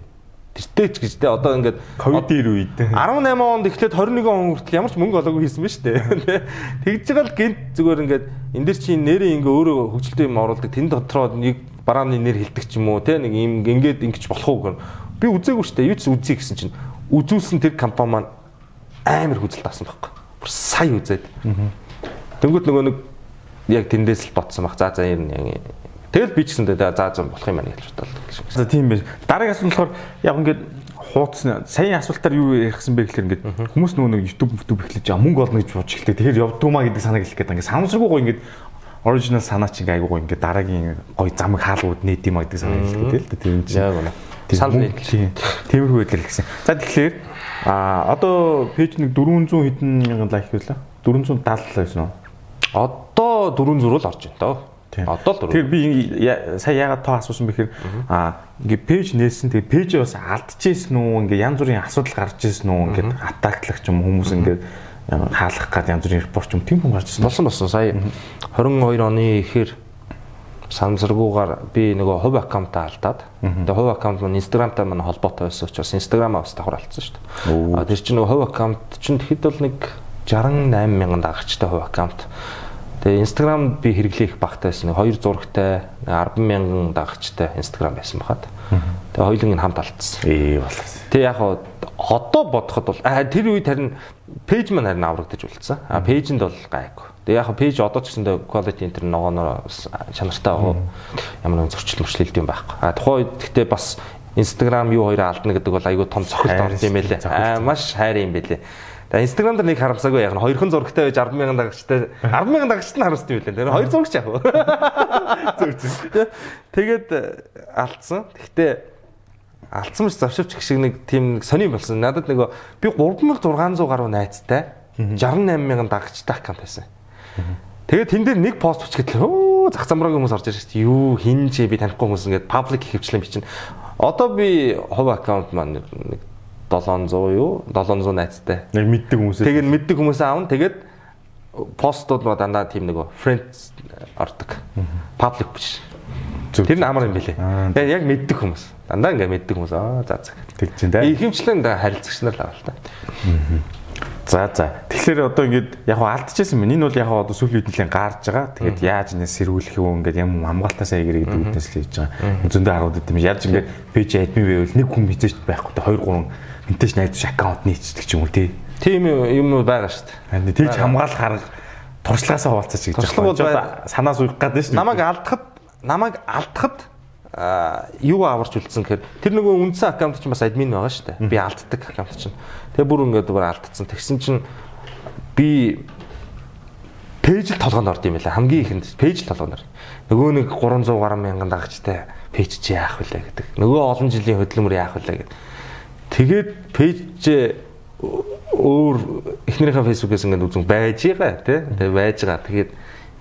A: Тэртээ ч гэж дээ одоо ингээд
C: ковидын үед
A: 18 онд эхлээд 21 он хүртэл ямар ч мөнгө олоогүй хийсэн ба шүү дээ. Тэгж байгаа л гинт зүгээр ингээд энэ дэр чинь нэрээ ингээ өөрөө хөгжилтэй юм оруулдаг. Тэн дотроо нэг барааны нэр хилдэг ч юм уу те нэг юм ингээд ингэж болох уу гэх. Би үзээгүй шүү дээ. Юу ч үзье гэсэн чинь үзүүлсэн тэр компани маань амар хүзэлт авсан байхгүй. Бүр сая үзээд. Тэнгүүд нөгөө нэг яг тэндээс л ботсон баг. За за ер нь Тэгэл би ч гэсэн за за болох юм байна гэж бодлоо.
C: За тийм байх. Дараагийн асуулт болохоор яг ингээд хуудсан саяын асуултаар юу ярихсан бэ гэхээр ингээд хүмүүс нөгөө нэг YouTube YouTube эхлэж байгаа мөнгө олно гэж бодож эхлэв. Тэгэхээр явдгуумаа гэдэг санааг хэлэх гээд ингээд санамсаргүй гоё ингээд original санаа чинь айгуу гоё ингээд дараагийн гоё замыг хаалгууд нээт юм а гэдэг санааг хэлэх гээд л да. Тийм чинь.
A: Яг нэг.
C: тийм. Тиймэрхүү байдлаар гэсэн. За тэгэхээр а одоо пэйж нэг 400 хэдэн мянган лайк байлаа. 470 байсан уу?
A: Одоо дөрөв зурвал орж байна тоо. Одоо л дөрөв.
C: Тэгэхээр би сая яагаад тоо асуусан бэхээр а ингээ пэйж нээсэн тэгээд пэйж бас алдчихсэн үү ингээ янз бүрийн асуудал гарч ирсэн үү ингээ атаклах юм хүмүүс ингээ хаалгах гад янз бүрийн репорт юм тийм хүн гарч ирсэн.
A: Болсон болсон. Сая 22 оны ихэр санамсаргуугаар би нөгөө хувь аккаунтаа алдаад. Тэгээ хувь аккаунт маань Instagram-тай маань холбоотой байсан учраас Instagram-аа бас давхар алдсан шүү дээ. А тэр чинь нөгөө хувь аккаунт чинь тэгэхэд бол нэг 68 мянган дагагчтай хувь аккаунт. Тэгээ Instagram би хэрэглэх багтаа байсан. Хоёр зурагтай 10 мянган дагагчтай Instagram байсан багад. Тэгээ хоёулын нь хамт алдсан.
C: Ээ болов.
A: Тэг яг хаа одоо бодоход бол тэр үед харин пэйж маань харин аврагдаж үлдсэн. А пэйжэнд бол гайгүй. Тэг яг пэйж одоо ч гэсэндээ quality энэ ногооноор чанартай байгаа. Ямар нэгэн зөрчил мөрчлөлт юм байхгүй. А тухайн үед гэхдээ бас Instagram юу хоёроо алдна гэдэг бол айгүй том цохилт орд юм байлээ. Аа маш хайр юм байлээ. Тэгээ Instagram дээр нэг харамсаагүй яг нь хоёрхан зурагтай байж 10 мянган дагагчтай 10 мянган дагагчтай нь харамсдаг юм байлээ. Тэр хоёр зурагч яг. Тэгээд э, алдсан. Гэхдээ алдсан мэт завшивч гэх шиг нэг тийм нэг сони болсон. Надад нөгөө би 3600 гаруй найзтай 68 мянган дагагчтай аккаунт байсан. Тэгээд тэн дээр нэг пост бичгээд л өө зах замраагийн хүмүүс орж ирж шүү дээ. Юу хин чи би танихгүй хүмүүс ингээд паблик хийвчлэн би чинь. Одоо би хувь аккаунт маань нэг 700 юу 700 найзтай.
C: Яг мэддэг хүмүүсээ.
A: Тэгээд мэддэг хүмүүсээ аавн тэгээд постууд ба дандаа тийм нөгөө friends ордог. Паблик биш. Тэр нь амар юм билэ.
C: Аа,
A: Тэгээд яг мэддэг хүмүүс. Дандаа ингээд мэддэг хүмүүс аа за за.
C: Тэг чинь.
A: Ихэвчлэн да харилцагч нар л авал та.
C: За за. Тэгэхээр одоо ингээд яг хаа алдчихсан юм. Энэ бол яг хаа одоо сүүлийн үед нэлээд гарч байгаа. Тэгээд яаж энэ сэрүүлэх юу ингээд юм хамгаалтаасаа игэр гэдэг үгнээс л хийж байгаа. Зөндөө харууд идэм. Яаж ингээд пэйж админ байвал нэг хүн мэдээж байхгүй. 2 3 мэдээж найдаж аккаунт нийцдэг ч юм уу тий.
A: Тийм юм байгаа шүү дээ.
C: Тийч хамгаалах арга туршлагаасаа хуваалцаж гэж
A: Туршлага бол
C: байгаа. Санаас уйх гэдэг шүү дээ.
A: Намайг алдахад намайг алдахад юу аварч үлдсэн гэхээр тэр нөгөө үндсэн аккаунт чинь бас админ байгаа шүү дээ. Би алддаг аккаунт чинь. Тэгээ бүр ингээд бүр алдсан. Тэгсэн чинь би пэйж л толгоонд орд юм байна. Хамгийн ихэнд пэйж л толгоонд. Нөгөө нэг 300 гаруй мянган дагагчтай пэйж чи яах вүлээ гэдэг. Нөгөө олон жилийн хөдөлмөр яах вүлээ гэдэг. Тэгээд пэйж өөр эхнэрийнхээ фэйсбүүкээс ингээд үзэн байж байгаа тий. Тэгээ байж байгаа. Тэгээд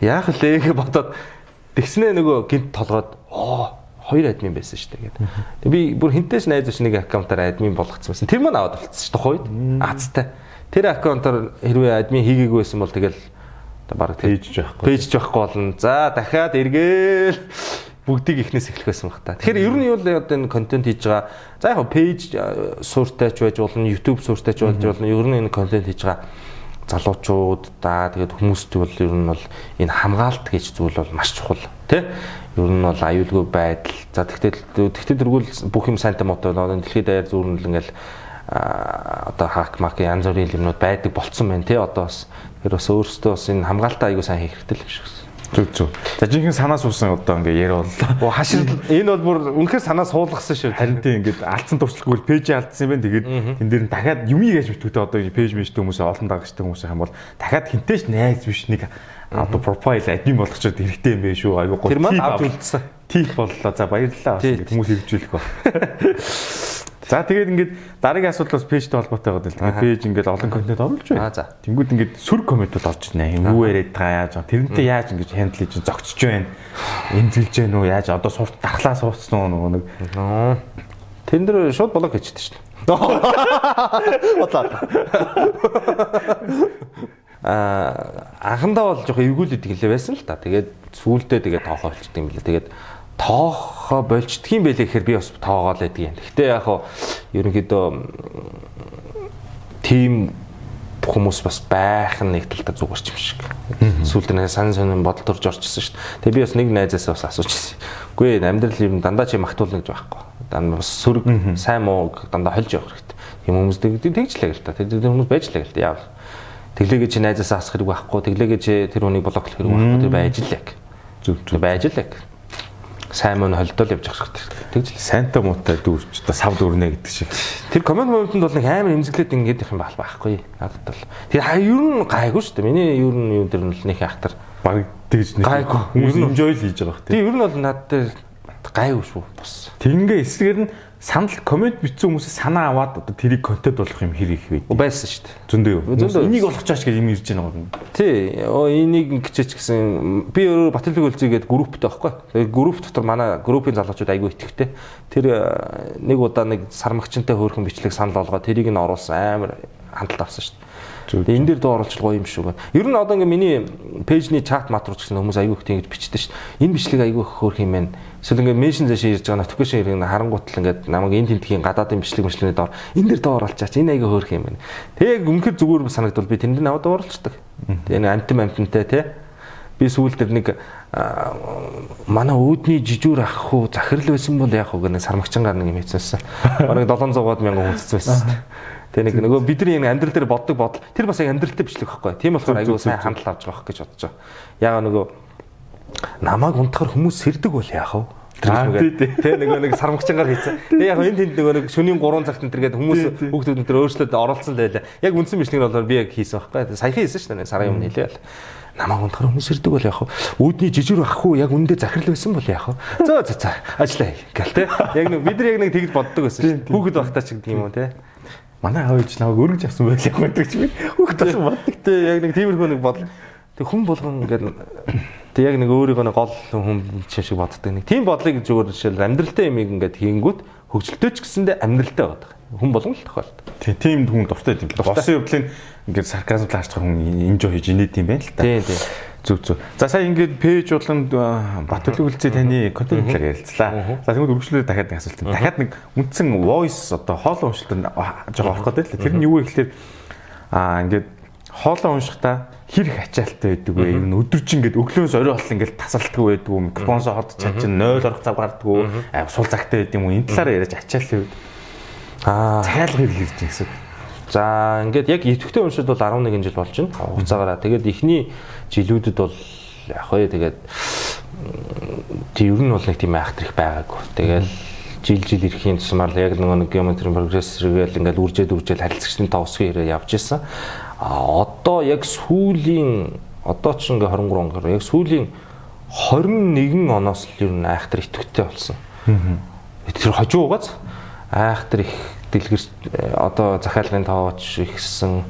A: яах вүлээ гэж бодоод тэгснээ нөгөө гинт толгойд оо хоёр админ байсан шүү дээ гэдэг. Тэгээ би бүр хинтээс найз ус нэг аккаунтаар админ болгоцсон байсан. Тэр маань аваад болцсон шүү тухайд. Аацтай. Тэр аккаунтаар хэрвээ админ хийгээгүй байсан бол тэгэл баг
C: Пэйж ч байхгүй.
A: Пэйж ч байхгүй болно. За дахиад эргээл бүгдийг эхнээс эхлэх байсан баг та. Тэгэхээр ер нь юу л одоо энэ контент хийж байгаа. За яг пэйж сууртай ч байж болно, YouTube сууртай ч болж болно. Ер нь энэ контент хийж байгаа залуучууд да тэгээд хүмүүст бол ер нь бол энэ хамгаалт гэж зүйл бол маш чухал тий ер нь бол аюулгүй байдал за тэгтэл тэгтэл тэргүүл бүх юм сайнтай мотой болоо дэлхийд даяар зүүрнэл ингээл одоо хак мак янз бүрийн юмнууд байдаг болцсон байна тий одоо бас тэр бас өөрөөсөө бас энэ хамгаалтаа аягүй сайн хийх хэрэгтэй л байна.
C: Зүг зүг. За жинхэнэ санаас uuсан одоо ингээ яриа боллоо.
A: Оо хашир энэ бол бүр үнэхээр санаа суулгасан шүү.
C: Харин тийм ингээд алдсан туршлагагүй пэйж алдсан юм байна. Тэгээд энэ дээр нь дахиад юмыг яаж битгүүтэй одоо пэйж мэжтэй хүмүүсээ олон дагагчтай хүмүүсээ юм бол дахиад хинтээч найз биш нэг одоо профайл админ болгочод хэрэгтэй юм байх шүү. Айгуу гоо.
A: Тэр маань авч үлдсэн.
C: Тип боллоо. За баярлалаа. Ингээд хүмүүс хэрэгжүүлэх ба. За тэгээд ингээд дараагийн асуудал бас пэйжтэй холбоотой байгаа даа. Пэйж ингээд олон контент оруулж байна.
A: за.
C: Тэнгүүд ингээд сүр комментууд орж ирнэ. Юу яриад байгаа яаж байгаа. Тэрнтэй яаж ингэж хандл хийж зогцож байна. Эмзэлж гэнэ үү яаж одоо сурт дархлаа суудсан уу нөгөө нэг
A: Тэн дээр шууд блок хийчихдээ шүү дээ. Бодлоо. Аа анхандаа бол жоохон эвгүүлээд гэлээ байсан л та. Тэгээд сүүлдээ тэгээд тоохоо болчдөг юм билээ. Тэгээд тоохоо болчдөг юм байлээ гэхээр би бас тоогоо л байдаг юм. Гэхдээ яг хаа ерөнхийдөө тим хүмүүс бас байх нь нэг талдаа зүгээр ч юм шиг. Сүүлд нь сан сонин бодол төрж орчихсон шүү дээ. Тэгээ би бас нэг найзаасаа бас асуучихсан. Үгүй ээ амьдрал юм дандаа чи магтуулна гэж байхгүй. Дандаа бас сөрөг сайн муу дандаа холж явах хэрэгтэй. Тийм хүмүүс тэгжлээ гэл та. Тэр хүмүүс байжлаа гэл та. Яав. Тэглээгээ чи найзаасаа асах хэрэг байхгүй. Тэглээгээ чи тэр хүнийг блоклох хэрэг байхгүй. Тэр байж лээ. Зүг зүг байж лээ. Сайн мөн холдол явж явах хэрэгтэй. Тэгж л
C: Сайнтай муутай дүүрч одоо сав дүүрнэ гэдэг шиг.
A: Тэр комент моментод бол нэг амар эмзэглээд ингэж их юм байхгүй. Надад бол. Тэр хаа ер нь гайгүй шүү дээ. Миний ер нь юу дээр нь л нэг ахтар.
C: Баг тэгж нэг
A: Гайгүй.
C: хүмүүс
A: Ер нь-
C: enjoy л хийж байгаа
A: Тийм
C: тийм.
A: ер нь бол надад гайгүй шүү бус.
C: Тэрнгээ эсрэгээр нь санал комент бичсэн хүмүүсээс санаа аваад одоо тэрийг контент болох юм хэрэг их байд.
A: Байсан шүү дээ.
C: Зөндөө юу. Энийг болгох чааш гэж юм ирж байгаа юм.
A: Тий, оо энийг ингэчээч гэсэн би өөрөө Батлбиг өлзийгээд групптэй байхгүй. Тэгээ групп дотор манай группийн залуучууд айгүй итгэвтэй. Тэр э, нэг удаа нэг сармагчтай хөөрхөн бичлэг санал болгоо тэрийг нь оруулсан амар хандлт авсан шүү дээ. Тэгээ энэ дээр дөө оруулж гоё юм шүү гэнэ. Ер нь одоо ингээ миний пэйжний чат мат руу ч гэсэн хүмүүс айгүй их тэгж бичдэг шүү дээ. Энэ бичлэг айгүй их хөөрх юм байна. Эсвэл ингээ меншн зашаа ирж байгаа notification ирэх харангуутл ингээ намайг энэ тентхийн гадаадын бичлэг бичлэгний доор энэ дээр дөө оруулчаач энэ айгүй хөөрх юм байна. Тэгээ үнэхээр зүгээр санагдвал би тэнд наваад оруулцдаг. Тэгээ нэг амтан амтантай те. Би сүүл дээр нэг манай үүдний жижүүр ах хуу захирал байсан бол яах вэ гэх нэг сармагчангаар нэг юм хийчихсэн. Бараг 700-аад мянган хүн цэцсэн байсан. Тэгээ нэг нөгөө бидний энэ амьдрал дээр боддог бодол тэр бас яг амьдралтай бичлэг байхгүй. Тийм болохоор айгүй сайн хандлал авч байгаа гэж бодож байгаа. Ягаа нөгөө намайг унтахаар хүмүүс сэрдэг бол яах вэ? Тэ нөгөө нэг сармагчангаар хийсэн. Тэгээ яг энэ тэнд нөгөө нэг шөнийн 3 цагт энэ төргээд хүмүүс хүүхдүүд энэ төр өөрчлөлт л байлаа. Яг үндсэн бичлэг нь болохоор би яг хийсэн байхгүй. Саяхан хийсэн шүү дээ. Сарын өмнө хэлээ л. Намайг унтахаар хүмүүс ирдэг бол яах вэ? Үүдний жижиг ахгүй яг үндэ захирал байсан бол яах вэ? Зөө зөө зөө ажиллаа гэл те. Яг нэг бид нар яг нэг тэгж боддог байсан шүү дээ. Хүүхэд багтаа ч гэдэг юм уу те.
C: Манай аав ээж намайг өргөж авсан байх юм байдаг чи би. Хүүхд тасан боддог.
A: Тэ яг нэг тиймэрхүү нэг бодол. Тэг хүн болгон ингээд тэг яг нэг өөрийгөө нэг гол хүн чинь шиг боддог нэг. Тийм бодлыг зүгээр жишээл амьдралтай юм ингээд хийнгүүт хөгжилтэй ч гэсэндээ амьдралтай байдаг. Хүн болгон л тохиолддог.
C: Тий, тийм хүн дуртай юм. Босын явдлын ингээд сарказм лаачдаг хүн enjoy хийж инээд юм байна л та.
A: Тийм тийм.
C: Зүг зүг. За сая ингээд пэйж болонд Батөлөг үлцээ таны контент талаар ярилцлаа. За тэгвэл үргэлжлүүлээд дахиад нэг асуулт. Дахиад нэг үндсэн voice одоо хоолой уншилтанд жоохон орох гэдэг л. Тэр нь юу вэ гэхээр аа ингээд хоолой уншихдаа хэр их ачаалттай байдаг вэ? Ер нь өдөржин ингээд өглөөс орой болол ингээд тасралтгүй байдаг уу? Микрофонсоо хот чанчин 0 орох цаг гардггүй. Аа сул цагтай байд юм уу? Энэ талаараа яриач ачаалтын үед
A: Аа
C: цайлга хэрэг ирж гэсэн.
A: За ингээд яг идэвхтэй уншид бол 11 жил болж байна. Хугацаагаараа. Тэгээд эхний жилүүдэд бол яг хөө тэгээд тийм ер нь бол нэг тийм айхтар их байгаагүй. Тэгэл жил жил ирэхийн тусмаар яг нөгөө нэг геометрийн прогресс хэрэгэл ингээд үржээд үржээд харилцагчдын товсгийн хэрэг явж исэн. А одоо яг сүүлийн одоо ч ингээ 23 он гэр яг сүүлийн 21 оноос л ер нь айхтар идэвхтэй болсон. Тэр хожуугаас айхтар их дэлгэр одоо захиалгын тооч ихсэн.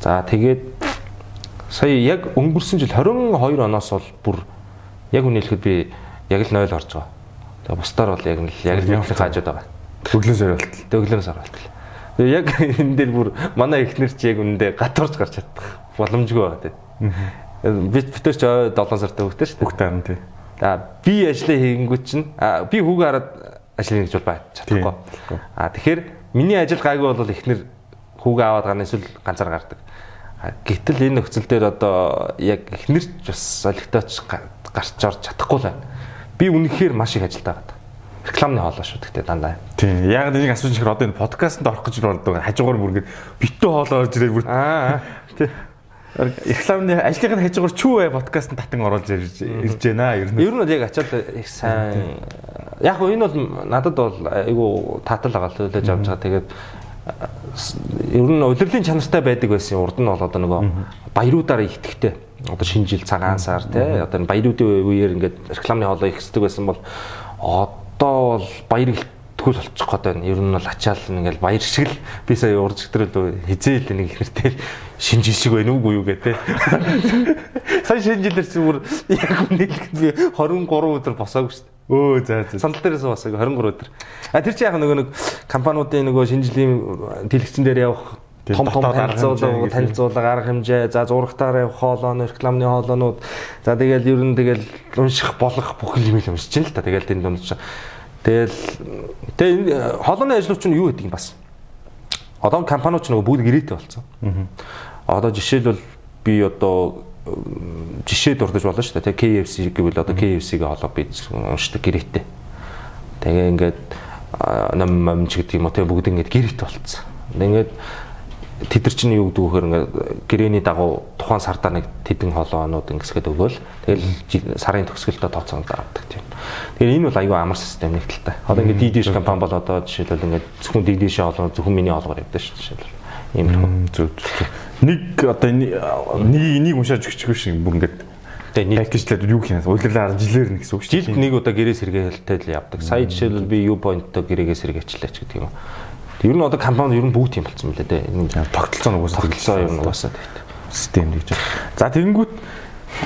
A: За тэгээд сая яг өнгөрсөн жил 22 оноос бол бүр яг хэлэхэд би яг л 0 орж байгаа. Тэгээ бусдаар бол яг л яг л явах хаажууд байгаа.
C: Өглөөс орой болтол.
A: Төглөөс оролтол. Яг энэ дээр бүр манай эхнэр чи яг үндэ гатуурч гарч чадах боломжгүй байгаа тийм. Би битэр ч 7 сартай хөвгтэй шүү дээ.
C: Бүгд таарна тий.
A: За би ажлаа хийгэнгүүт чинь би хүүгээ хараад ажил хийж бол бай чадахгүй. А тэгэхээр миний ажил гайгүй бол эхнэр хүүгээ аваад гарна эсвэл ганцаар гардаг. Гэтэл энэ нөхцөл дээр одоо яг эхнэр ч бас солигтойч гарч орж чадахгүй л байна. Би үнэхээр маш их ажилдаа байгаа. Рекламны хоолой шүү гэхдээ дандаа.
C: Тийм. Яг нэг асууж ихээр одоо энэ подкастт орох гэж болдог. Хажуугаар бүр ингэ битүү хоолоо орж ирээ бүр
A: Аа тий.
C: рекламны ажлынхаа хажуугаар чүү бай подкастт татан оруулж ирж ирж байна. Ер нь
A: Ер нь яг ачаал их сайн. Яг хөө энэ бол надад бол айгу таатал байгаа хүлээж авч байгаа. Тэгээд ер нь удирдлагын чанартай байдаг байсан. Урд нь бол одоо нөгөө баяруудаараа ихтгэхтэй. Одоо шинэ жил цагаан сар тий одоо баяруудын үеэр ингээд рекламны хоолой ихсдэг байсан бол одоо бол баяр сэтгүүл болчих гээд байна. Ер нь бол ачаал ингээл баяр шиг л би сая урж өдрөл хизээл нэг ихэртэй шинэ жил шиг байна уугүй юу гэдэг. Сая шинэ жилээр чи бүр яг үнэлэхэд би 23 өдөр босоогүй шүү дээ.
C: Өө за за.
A: Сандал дээрээс босоо 23 өдөр. А тэр чи яг нөгөө нэг компаниудын нөгөө шинэ жилийн дэлгэцэн дээр явах том том танилцуулга танилцуулга арга хэмжээ. За зурагтаар явах хоолойно рекламны хоолойнууд. За тэгэл ер нь тэгэл унших болох бүх юм л уншиж чинь л та. Тэгэл тэнд дунд чинь тэгэл тэгээ хоолойны ажлууч нь юу гэдэг юм бас? Одоо компаниуд ч нөгөө бүгд ирээтэй болсон одоо жишээлбэл би одоо жишээ дурдж болно шүү дээ. Тэгээ KFC гэвэл одоо KFC-гээ холоо би уншдаг гэрээтэй. Тэгээ ингээд ном момч гэдэг юм уу? Тэгээ бүгд ингээд гэрээтэй болцсон. Ингээд тэд нар чинь юу гэдэг вөхөр ингээд гэрээний дагуу тухайн сардаа нэг тэдэн хоолоонууд ингэсгээд өгөөл тэгэл сарын төгсгөлдөө тооцоон авдаг тийм. Тэгэхээр энэ бол аюу амар систем нэг талтай. Одоо ингээд DDsh компани бол одоо жишээлбэл ингээд зөвхөн DDsh хоолоо зөвхөн миний хоолоор явдаг шүү дээ жишээлбэл. Ийм л.
C: Зүг зүг. Нэг одоо нэг нэг уншааж өгчихгүй шиг бүр ингээд
A: Тэгээ нийт
C: пакэжлээд юу хийнэ? Удирлаар жилээр нэг гэсэн үг шүү.
A: жилд нэг удаа гэрээ сэргээхэлтэй л явдаг. Сая жишээлбэл би U point-то гэрээгээ сэргээчлээ ч гэдэг юм. Ер нь одоо компани ер нь бүгд тийм болсон мөлий дээ. Энэ
C: тогтолцоо нь угаасаа
A: тогтолцоо ер нь угаасаа
C: систем гэж. За тэгэнгүүт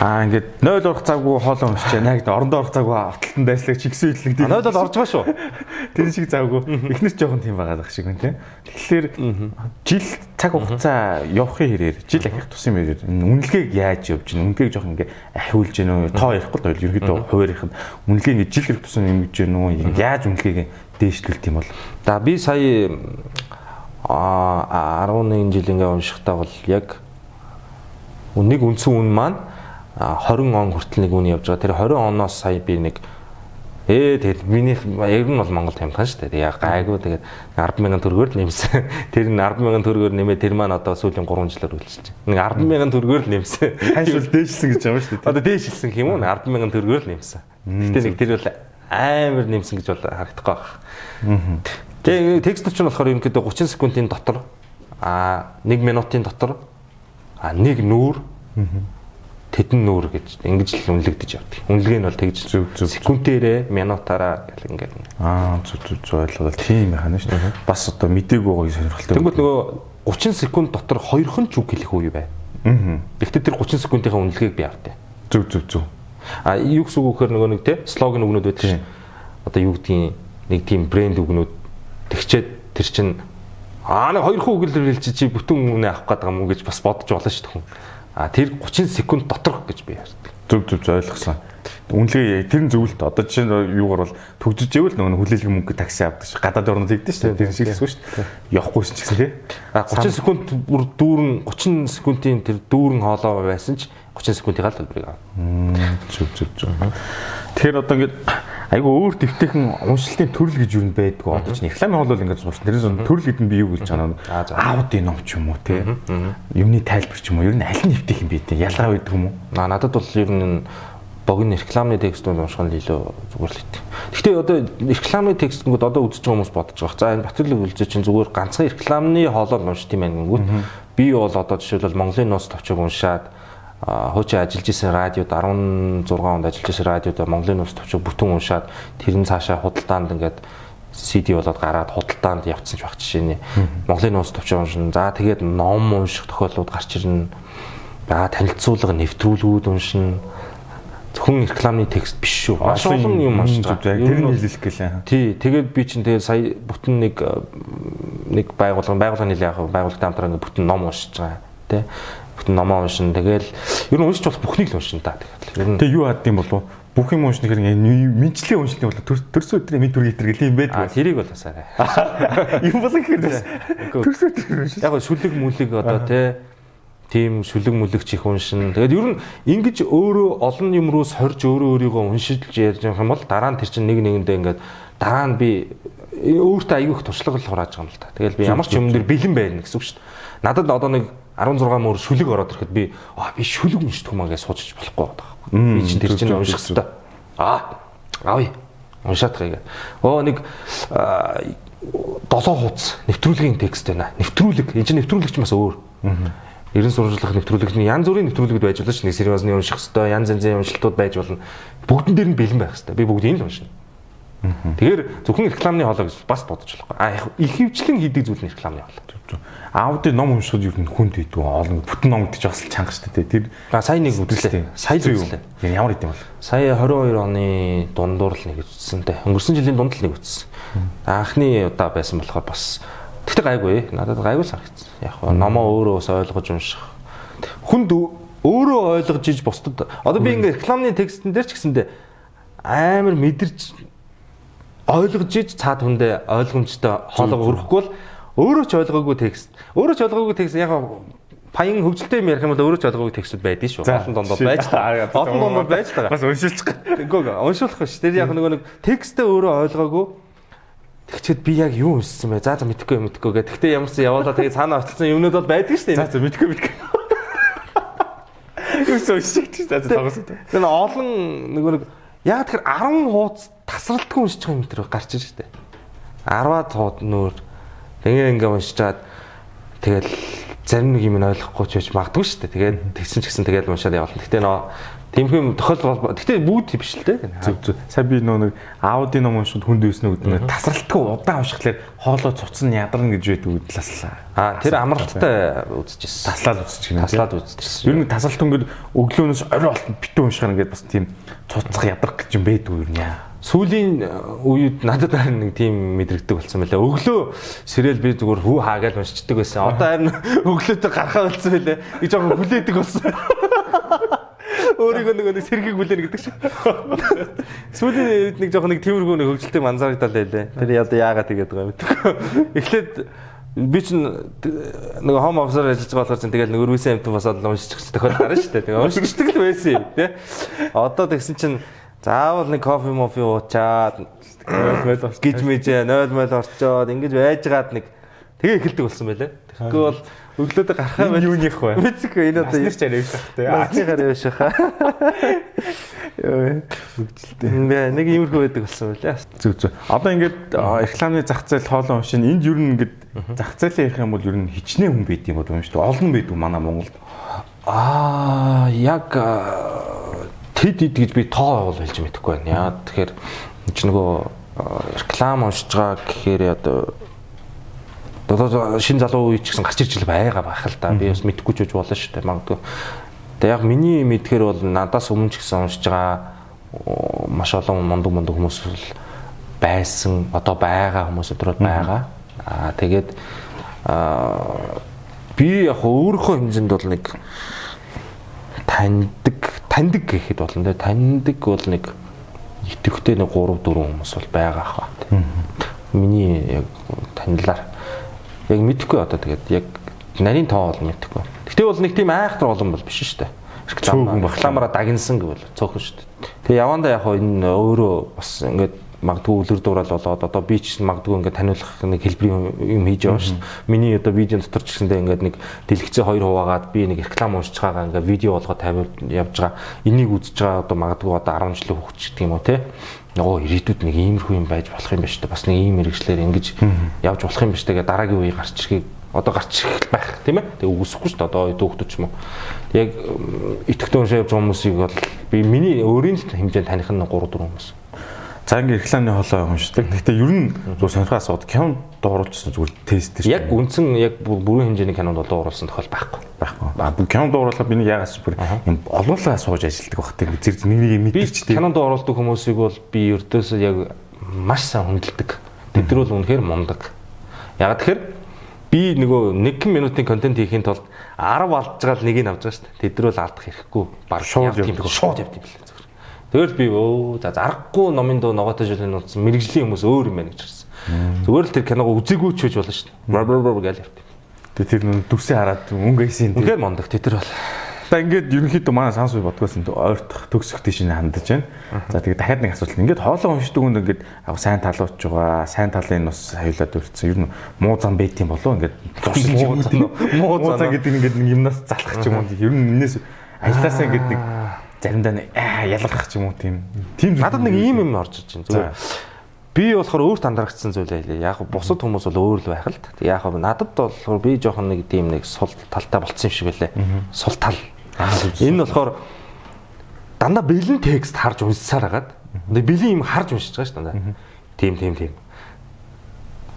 C: аа ингээд 0 орох цаггүй хоолоо уншиж байна. Гэдэг орондоо орох цаггүй авталтан дайслаг чигсэн идлэг тийм.
A: Надад бол орж байгаа шүү.
C: Тэр шиг завгүй. Эхнэр ч жоохон тийм байгаа дах шиг байна тийм. Тэгэхээр жил цаг хугацаа явахын хэрээр жил ахих тусын мөрөөр энэ үнэлгээг яаж явж гин үнэлгээг жоохон ингээ ахиулж гин үү? Тоо ярихгүй л ерөөдөө хуваарийнх нь. Үнэлгээ ингээ жил тусын юм гэж гин үү? Яаж үнэлгээг дээшлүүлт юм бол?
A: За би сая а 11 жил ингээ уншихтаа бол яг нэг үндсэн үн маань 20 он хүртэл нэг үн явж байгаа. Тэр 20 оноос сая би нэг ээ тэгээд миний ер нь бол Монгол тамхан шүү дээ. Яг гайгүй тэгээд 100000 төгрөгөөр л нэмсэн. Тэр нь 100000 төгрөгөөр нэмээ тэр маань одоо сүүлийн 3 жилээр үлчилж байна. Нэг 100000 төгрөгөөр л нэмсэн.
C: хайшвал дээшлсэн гэж байгаа шүү дээ.
A: Одоо дээшилсэн юм уу? 100000 төгрөгөөр л нэмсэн. Гэтэ нэг тэр бол амар нэмсэн гэж бол харагдахгүй байна. Тэгээ текст чинь болохоор ерөнхийдөө 30 секундын дотор а 1 минутын дотор а 1 нүүр тэдэн нүүр гэж ингэж л үнэлэгдэж явдаг. Үнэлгээ нь бол тэгж
C: Зүг, зүг, зүг.
A: секундээрээ минутаараа гэл ингээд.
C: Аа зүг зүг зүг ойлгоод тийм байна шүү дээ. Бас одоо мдэггүй гоё сонирхолтой.
A: Тэнгүүд нөгөө 30 секунд дотор хоёрхан ч үг хэлэх үе бай.
C: Аа.
A: Гэхдээ тэр 30 секундынхаа үнэлгээг би авдаа.
C: Зүг зүг зүг.
A: А юу гэсэн үг гэхээр нөгөө нэг те слоган үгнүүд байдаг шин. Одоо юу гэдгийг нэг тийм брэнд үгнүүд тэгчээд тэр чин аа нэг хоёр хүү үгэлэр хэлчих чи бүтэн үнэ авах гэдэг юм уу гэж бас бодож болно шүү дээ хүн. А тэр 30 секунд доторх гэж би ярьдаг.
C: Зүг зүг ойлгосон. Үнэлгээ тэр нь зөвлөлт. Одоо жишээ нь юугаар бол төгжиж ивэл нөгөө хүлээлгийн мөнгө такси авдаг ш. Гадаад орнод хийдэж ш. Тэр шиг шүү дээ. Явахгүйсэн ч гэсэн тий.
A: А 30 секунд бүр дүүрэн 30 секундын тэр дүүрэн хоолоо байсан ч 30 секундын гал төлбөрийг авна.
C: Зүг зүг зүг. Тэгэхээр одоо ингээд айгу өөр дэвтэйхэн уншилтын төрөл гэж юу байдгүй одоо чинь рекламын хол бол ингээд суурч. Тэрээс төрөл гэдэг нь би юу гэж байна.
A: Аа, за.
C: Аудио ном ч юм уу тий. Юмны тайлбар ч юм уу. Ер нь аль нь юм бэ тий. Ялгаа байдаг юм уу?
A: А надад бол ер нь богино рекламны текстүүд унших нь илүү зүгээр л идэв. Гэхдээ одоо рекламны текстүүд одоо үзэж байгаа хүмүүс бодож байгаа. За энэ Батөрлөг үлзээ чинь зүгээр ганцхан рекламны хоолоор уншд юм байна гингүүт. Би бол одоо жишээлбэл Монголын нууц товчог уншаад хуучин ажиллаж исэн радиод 16 онд ажиллаж исэн радиод Монголын нууц товчог бүтэн уншаад тэр нь цаашаа худалдаанд ингээд CD болоод гараад худалдаанд явцсан ч баг жишээ нэ. Монголын нууц товчог уншин. За тэгээд ном унших тохиолдлууд гарч ирнэ. За танилцуулга нэвтрүүлгүүд уншин зөвхөн рекламны текст биш шүү. Маш олон юм уншиж байгаа.
C: Тэр нь хэлэх гэлээ.
A: Тий, тэгээд би чинь тэгээд сая бүтэн нэг э, нэг байгууллага байгууллагын нэлээ яг байгууллагын хамтраа бүтэн ном уншиж байгаа. Тэ. Бүтэн номоо уншин. Тэгэл ер нь уншиж болох бүхнийг л уншин та. Нь
C: Тэгээ юу хаад юм болов? Бүх юм унших гэхээр мэдчлээ уншилтын бол төрсөн өдрийн мэд дүр гитэр гэл юм байдаг.
A: тэрийг бол асаарай.
C: Юм болон гэхээр төрсөн өдрийн унших.
A: Яг шүлэг мүлэг одоо тэ тийм шүлэг мүлэгч их уншин. Тэгээд ер нь ингэж өөрөө олон юм руу сорж өөрөө өөрийгөө уншиж явах юм бол дараа нь тэр чинь нэг нэгэндээ ингээд дараа нь би өөртөө аягүй их туршлага л хурааж байгаа юм л та. Тэгэл би ямар ч юм дээр бэлэн байна гэсэн үг шүү дээ. Надад одоо нэг 16 мөр шүлэг ороод ирэхэд би аа би шүлэг уншдаг юмаа гэж суучиж болохгүй байгаа. Би чинь тэр чинь унших хэрэгтэй. Аа аавь уншаад байгаа. Оо нэг аа, долоо хуудас нэвтрүүлгийн текст байна. Нэвтрүүлэг. Энэ чинь нэвтрүүлэг ч бас өөр. Ерэн сурвалжлах нэвтрүүлэгний янз бүрийн нэвтрүүлэгд байж болно ш. Нэг сериозны унших хэвээр янз янзын уншилтууд байж болно. Бүгдэн дээр нь бэлэн байх хэвээр. Би бүгдийг л уншина. Тэгэхээр зөвхөн рекламны хоолой гэж бас бодож болохгүй. А яг ихэвчлэн хийдэг зүйл нь рекламны хоолой.
C: Аауди ном уншихад ер нь хүнд үйдэг олон бүтэн ном гэдэг чинь бас чанга шүү дээ. Тэр
A: сая нэг үзлээ. Сая л үзлээ.
C: Ямар идэм бол.
A: Сая 22 оны дундуур л нэг үзсэн те. Өнгөрсөн жилийн дунд л нэг үзсэн. Анхны удаа байсан болохоор бас тэгтээ гайгүй. Надад гайгүй санагдсан. Яг нь номоо өөрөө бас ойлгож унших. Хүнд өөрөө ойлгож иж бусдад одоо би ингээ рекламны текстэн дээр ч гэсэндээ амар мэдэрч ойлгож иж цаад хүндээ ойлгомжтой хоолоо өрөхгүй бол өөрөө ч ойлгоогүй текст. Өөрөө ч ойлгоогүй текст яг паян хөгжилтэй юм ярих юм бол өөрөө ч ойлгоогүй текстүүд байдгийн шүү.
C: За,
A: Олон дондоо байж
C: Аа,
A: байгаа. Олон дондоо байж байгаа.
C: Бас уншилчих.
A: Үгүй уншуулах биш. Тэр яг нөгөө нэг текстээ өөрөө ойлгоогүй. Тэгчээд би яг юу уншсан бэ? За за мэдэхгүй мэдэхгүй гэх. Тэгтээ ямарсан яваалаа тэгээ цаанаа очсон юмнууд бол байдаг шүү
C: За
A: дээ.
C: за мэдгүй мэдгүй. Юу ч уншигч за за тоглосон.
A: Тэр олон нөгөө нэг яг тэр 10 хуудас тасралтгүй байгаа юм тэр гарч иж штэ. 10-аад хууд нөр тэгээ ингээ уншиж чаад тэгэл зарим нэг юм ойлгохгүй ч байж магадгүй штэ. Тэгээд тэгсэн ч гэсэн тэгээд уншаад явуулна. Гэтэ нөө юм тохиолдол гэтэ бүгд биш л дээ.
C: Зүг зүг. Сая би нөө нэг Ауди ном уншихад хүнд үйснэ гэдэг нь тасралтгүй удаан уншихлаар хоолой цуцсан ядарна гэж байдаг үдласлаа.
A: Аа тэр амралттай үзчихсэн.
C: Таслаад үзчих юм.
A: Таслаад үзчихсэн.
C: Ер нь тасралт өнгөд өглөөнөөс орой болтон битүү уншихаар ингээд бас тийм цуцах ядрах гэж юм байдаг нь яа.
A: Сүүлийн э, үед надад харин нэг тийм мэдрэгдэг болсон байлаа. Өглөө сэрэл би зүгээр хүү хаа гэж уншчихдаг байсан. Одоо харин өглөөдөө гарахаа болсон байлаа. Би жоохон хүлээдэг болсон. Өөрийгөө нөгөө нэг сэргийг хүлээнэ гэдэг шиг. Сүүлийн үед нэг жоохон нэг тиймэрхүү нэг хөгжилтэй манзарагдал байлаа. Тэр одоо яагаад тэгээд байгаа юм бэ? Эхлээд би чинь нөгөө хом офисаар ажиллаж байгаа болохоор чинь тэгэл нэг өрөөсөө амт босоод уншчих тохиол гарна шүү дээ. Тэгээ уншчихдаг л байсан юм тий. Одоо тэгсэн чинь заавал нэг кофе мофи уучаад гэж мэжээ 0 мөл орчоод ингэж байжгаад нэг тэгээ эхэлдэг болсон байлаа. Тэгэхгүй бол өглөөдөө гарахаа
C: Энэ юуних вэ?
A: Мэдсэхгүй энэ одоо
C: Нэр чарай биш те.
A: Насныхаар явж хаа. Хөгжилтэй. Нэг иймэрхүү байдаг болсон байлаа.
C: Зүг зүг. Одоо ингээд рекламны зах зээл хоолой уншин энд ер нь ингээд зах зээлийн ярих юм бол ер нь хичнээн хүн байд юм бол юм шүү дээ. Олон байдаг манай Монголд.
A: Аа яг тэд ид гэж би тоо бол хэлж мэдэхгүй байна. Яа тэгэхээр чи нөгөө реклам уншиж байгаа гэхээр одоо одоо шин залуу үе ч гэсэн гарч ирж л байгаа байх л да. Би бас мэдэхгүй ч үж болно шүү дээ. Магадгүй. Тэгээ яг миний мэдхээр бол надаас өмнө ч гэсэн уншиж байгаа маш олон мундаг мундаг хүмүүс бол байсан. Одоо байгаа хүмүүс өдрөд байгаа. Аа тэгээд аа би яг өөрийнхөө хэмжээнд бол нэг таньдаг таньдаг гэхэд болно те таньдаг бол нэг идэвхтэй нэг 3 4 хүмүүс бол байгаа хаа. Миний яг танилаар яг мэдэхгүй одоо тэгээд яг нарийн тоо бол мэдэхгүй. Гэтэ бол нэг тийм айхтар олон бол биш шүү дээ.
C: Цөөхөн баг.
A: рекламаараа дагнсан гэвэл цөөхөн шүү дээ. Тэгээ явандаа яг хоо энэ өөрөө бас ингээд магадгүй үлэр дуурайл болоод одоо би ч магадгүй ингээд таниулах нэг хэлбэрийн юм хийж яваа шүү. Миний одоо видео дотор ч гэсэндээ ингээд нэг дэлгэцээ хоёр хуваагаад би нэг реклам уншиж байгаа ингээд видео болгоод тавиад явж байгаа. Энийг үзэж байгаа одоо магадгүй одоо 10 жилийн хүүхд ч гэх юм уу те. Нөгөө ирээдүйд нэг иймэрхүү юм байж болох юм байна шүү дээ. Бас нэг ийм мэрэгчлэр ингэж явж болох юм байна шүү дээ. Дараагийн үе гарч ирэхийг одоо гарч ирэх байх тийм ээ. Тэгээ үгүйсэхгүй шүү дээ. Одоо дүүхдүүд ч юм уу. Яг итгэвтэй уншаа явж байгаа хүмүүсийг бол би миний өөрийн хэмжээнд таних нь 3 4 хүмүүс.
C: За ингээд рекламны хоолой уншдаг. Гэхдээ ер нь зөв сонирхол асууд кинонд дууруулсан зүгээр тест дээр.
A: Яг үндсэн яг бүр- бүрэн хэмжээний кинонд одоо оруулсан тохиол байхгүй.
C: байхгүй. А кинонд дууруулахад би нэг яагаас бүр юм олуулаа сууж ажилдаг баг тийм зэрэг нэг нэг юм
A: Би
C: мэдэрчтэй.
A: кинонд оруулдаг хүмүүсийг бол би ердөөсөө яг маш сайн хүндэлдэг. Тэд нар бол үнэхээр мундаг. Яг тэгэхээр би нөгөө 1 минутын контент хийхин тулд 10 алдж байгаа л нэгийг авч байгаа шүү дээ. Тэд нар бол алдах хэрэггүй. Баг
C: Шууд явдаг.
A: шууд явд юм билээ зүгээр. Тэгэл би өө за зарахгүй номын дуу ногоотой жилийн нууцсан мэрэгжлийн хүмүүс өөр юм байна гэж харсан. Зүгээр л тэр киногоо үзээгүй ч гэж болно шүү дээ. Бр гэж явт.
C: Тэгээ тэр нүн дүрсээ хараад өнгөйсэн.
A: Үнэхээр мундаг тэд нар бол.
C: За ингээд ерөнхийдөө манай санс үе бодгоос нь ойртох төгсөх тийш нь хандаж байна. За тэгээ дахиад нэг асуулт. Ингээд хоолоо уншдаг хүн ингээд аа сайн талууч байгаа. Сайн талын нь бас аюулаад өрцсөн. Ер нь муу зам байт юм болов ингээд зуршилж
A: Муу зам уу?
C: гэдэг ингээд юмнаас залах ч юм уу. Ер нь энэс ажилласаа ингээд нэг заримдаа ялгах ч юм уу тийм. Тийм
A: Надад нэг ийм юм орж иж байна. Зүгээр. Би болохоор өөрт андарагдсан зүйл байлээ. Яг бусад хүмүүс бол өөр л байх л та. Яг надад болохоор би жоохон нэг тийм нэг сул талтай болцсон юм шиг байлээ. Сул тал. Энэ болохоор дандаа бэлэн текст харж уншсаар хагаад. Бэлэн юм харж уншиж байгаа шүү дээ. Тийм тийм тийм.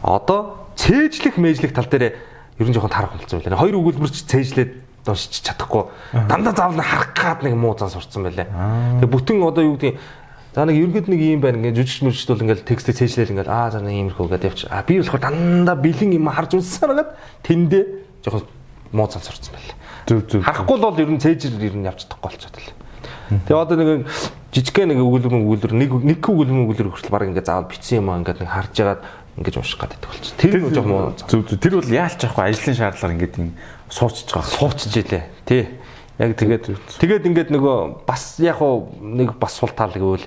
A: Одоо цээжлэх мэжлэх тал дээр ер нь жоохон тарах болсон байлаа. Хоёр өгүүлбэр ч цээжлээд уншиж чадахгүй. Дандаа заавал харах гад нэг муу зан сурцсан байлаа. Тэгээ бүтэн одоо юу гэдэг За нэг ерөнхийд нэг юм байна ингээд жүжигч мөрчд бол ингээд текстээ цээжлээл ингээд аа за нэг иймэрхүү гэдэг явчих. А би болохоор дандаа бэлэн юм харж үзсээр хагаад тэндээ жоохон муу зан сурцсан байлаа.
C: Зүг зүг.
A: Харахгүй бол ер нь цээжэр ер нь явж чадахгүй болчиход л. Тэгээ одоо нэг жижигхэн нэг өгүүлбэр өгүүлбэр нэг нэг өгүүлбэр өгүүлбэр хүртэл баг ингээд заавал бичсэн юм аа ингээд нэг харж агаад ингээд унших гэдэг болчих. Тэр нь жоохон муу.
C: Зүг зүг. Тэр бол яалч яахгүй ажлын шаардлага ингээд суучж байгаа.
A: суучж илээ. Тий. Яг тэгээд тэгээд ингээд нөгөө бас яг уу нэг бас сул тал гэвэл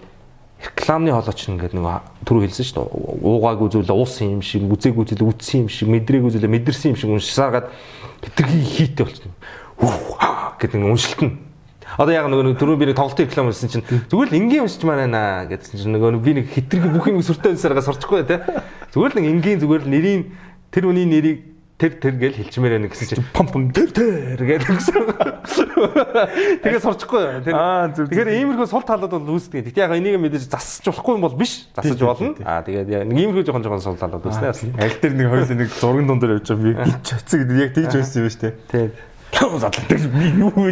A: рекламны холооч ингээд нөгөө түрүү хэлсэн шүү дээ. Уугаагүй зүйлээ уусан юм шиг, үзээгүй зүйлээ үзсэн юм шиг, мэдрээгүй зүйлээ мэдэрсэн юм шиг уншсаагаад хэтэрхий хийтэй болчихно. Гэдэг нэг уншилтна. Одоо яг нөгөө түрүү би нэг тоглолтын реклам хийсэн чинь зүгээр л энгийн уншиж маань гэсэн чинь нөгөө би нэг хэтэрхий бүх юм сүртэй уншсараа сурчихгүй те. Зүгээр л нэг энгийн зүгээр л нэрийн тэр хүний нэрийг тэр тэр гэж хэлчмээр байна гэсэн чинь пам пам тэр тэр гэдэг гэсэн. Тэгээ сурчихгүй. Тэр тэгэхээр иймэрхүү сул талууд бол үүсдэг. Тэгтээ яг энийг мэдээж засаж болохгүй юм бол биш. Засаж болно. Аа тэгээд нэг иймэрхүү жоохон жоохон сул талууд үүснэ.
C: Аль дээр нэг хоёул нэг зурган дунд дээр явж байгаа би гिच чацэг гэдэг яг тэгж байсан юм ба штэ.
A: тэгээд
C: Задлаа тэр би юу вэ?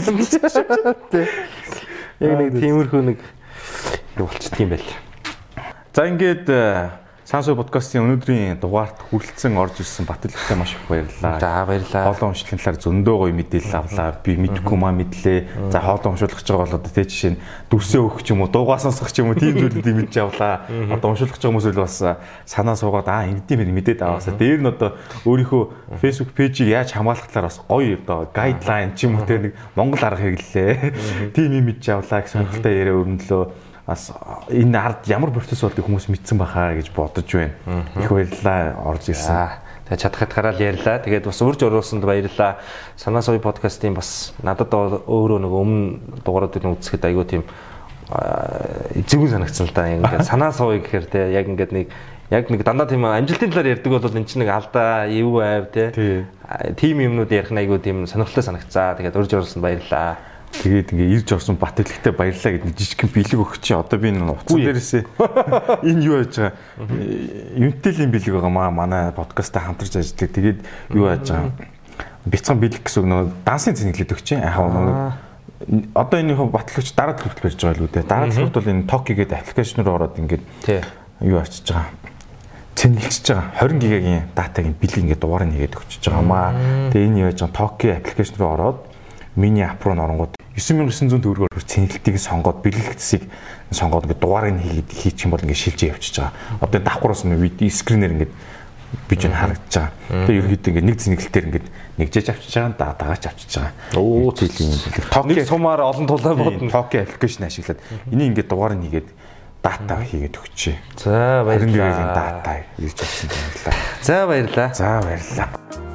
A: яг нэг тиймэрхүү нэг юу болчихдөг юм байл.
C: За ингээд Сансуу подкастын өнөөдрийн дугаарт хүрэлцэн орж ирсэн Батэлгтэй маш их баярлалаа.
A: За баярлалаа.
C: Хоолой уншлахын талаар зөндөө гоё мэдээлэл авлаа. Би мэдгүй маа мэдлээ. За хоолой уншуулах гэж байгаа бол одоо тэ жишээ нь дүрсээ өгөх ч юм уу, дуугаа сонсох ч юм уу тийм зүйлүүдийг мэдж авлаа. Одоо гэж байгаа хүмүүс бол бас санаа суугаад аа ингэдэм юм мэдээд аваасаа. Дээр нь одоо өөрийнхөө Facebook пэйжийг яаж хамгаалах талаар бас гоё одоо гайдлайн ч юм уу тэр нэг Монгол арга хэрэглээ. Тийм юм мэдж авлаа гэсэн сонирхолтой яриа өрнөлөө бас энэ ард ямар процесс болдгийг хүмүүс мэдсэн бахаа гэж бодож байна. Их баярлалаа орж ирсэн.
A: Тэгээ чадах хэтгараа л ярьлаа. Тэгээд бас урьж оруулсанд баярлалаа. Санаа сувь подкастын бас надад өөрөө нэг өмнө дугааруудыг үзэхэд айгүй тийм эзэгэн санагдсан л да. Ингээд санаа сувь гэхээр те яг ингээд нэг яг нэг дандаа тийм амжилтын талаар ярьдаг бол энэ чинь нэг алдаа, эв айв те. Тим юмнууд ярих нь айгүй тийм сонирхолтой санагцаа. Тэгээд урьж оруулсанд баярлалаа.
C: Тэгээд ингээ ирж орсон бат хэлэхтэй баярлаа гэдэг жижигхэн бэлэг өгч чи. Одоо би энэ утсан дээрээсээ энэ юу яаж байгаа? Юнтэлийн бэлэг байгаа маа манай подкастаа хамтарч ажилладаг. Тэгээд юу яаж байгаа? Бяцхан бэлэг гэсэн нөгөө дансын зэнгэлээд өгч яг нөгөө одоо энэ батлагч дараа төлөвлөлт байж байгаа л үү дээ. Дараа төлөвлөлт бол энэ Токи гэдэг аппликейшн руу ороод ингээд юу арчиж байгаа? Цэнгэлж байгаа. 20 гигагийн датагийн бэлэг ингээд дугаарыг нэгээд өгчөж байгаа маа. Тэгээ энэ яаж байгаа? Токи аппликейшн руу ороод миний ап руу оронгууд 9900 төгрөгөөр цэнгэлтийг сонгоод бэлгэлтсийг сонгоод ингээд дугаарыг хийгээд хийчих юм бол ингээд шилжиж явчихж байгаа. Одоо давхраас нь скринээр ингээд бич нь харагдаж байгаа. Тэгээ ерөөхдөө ингээд нэг цэнгэлтээр ингээд нэгжээж авчиж байгаа, дагаач авчиж байгаа.
A: Оо тийм. Токи сумаар олон тулаа бодно.
C: Токи аппликейшн ашиглаад энийг ингээд дугаарыг хийгээд дата хийгээд өгчээ.
A: За баярлалаа.
C: дата хийж авсан баярлалаа.
A: За баярлалаа.
C: За баярлалаа.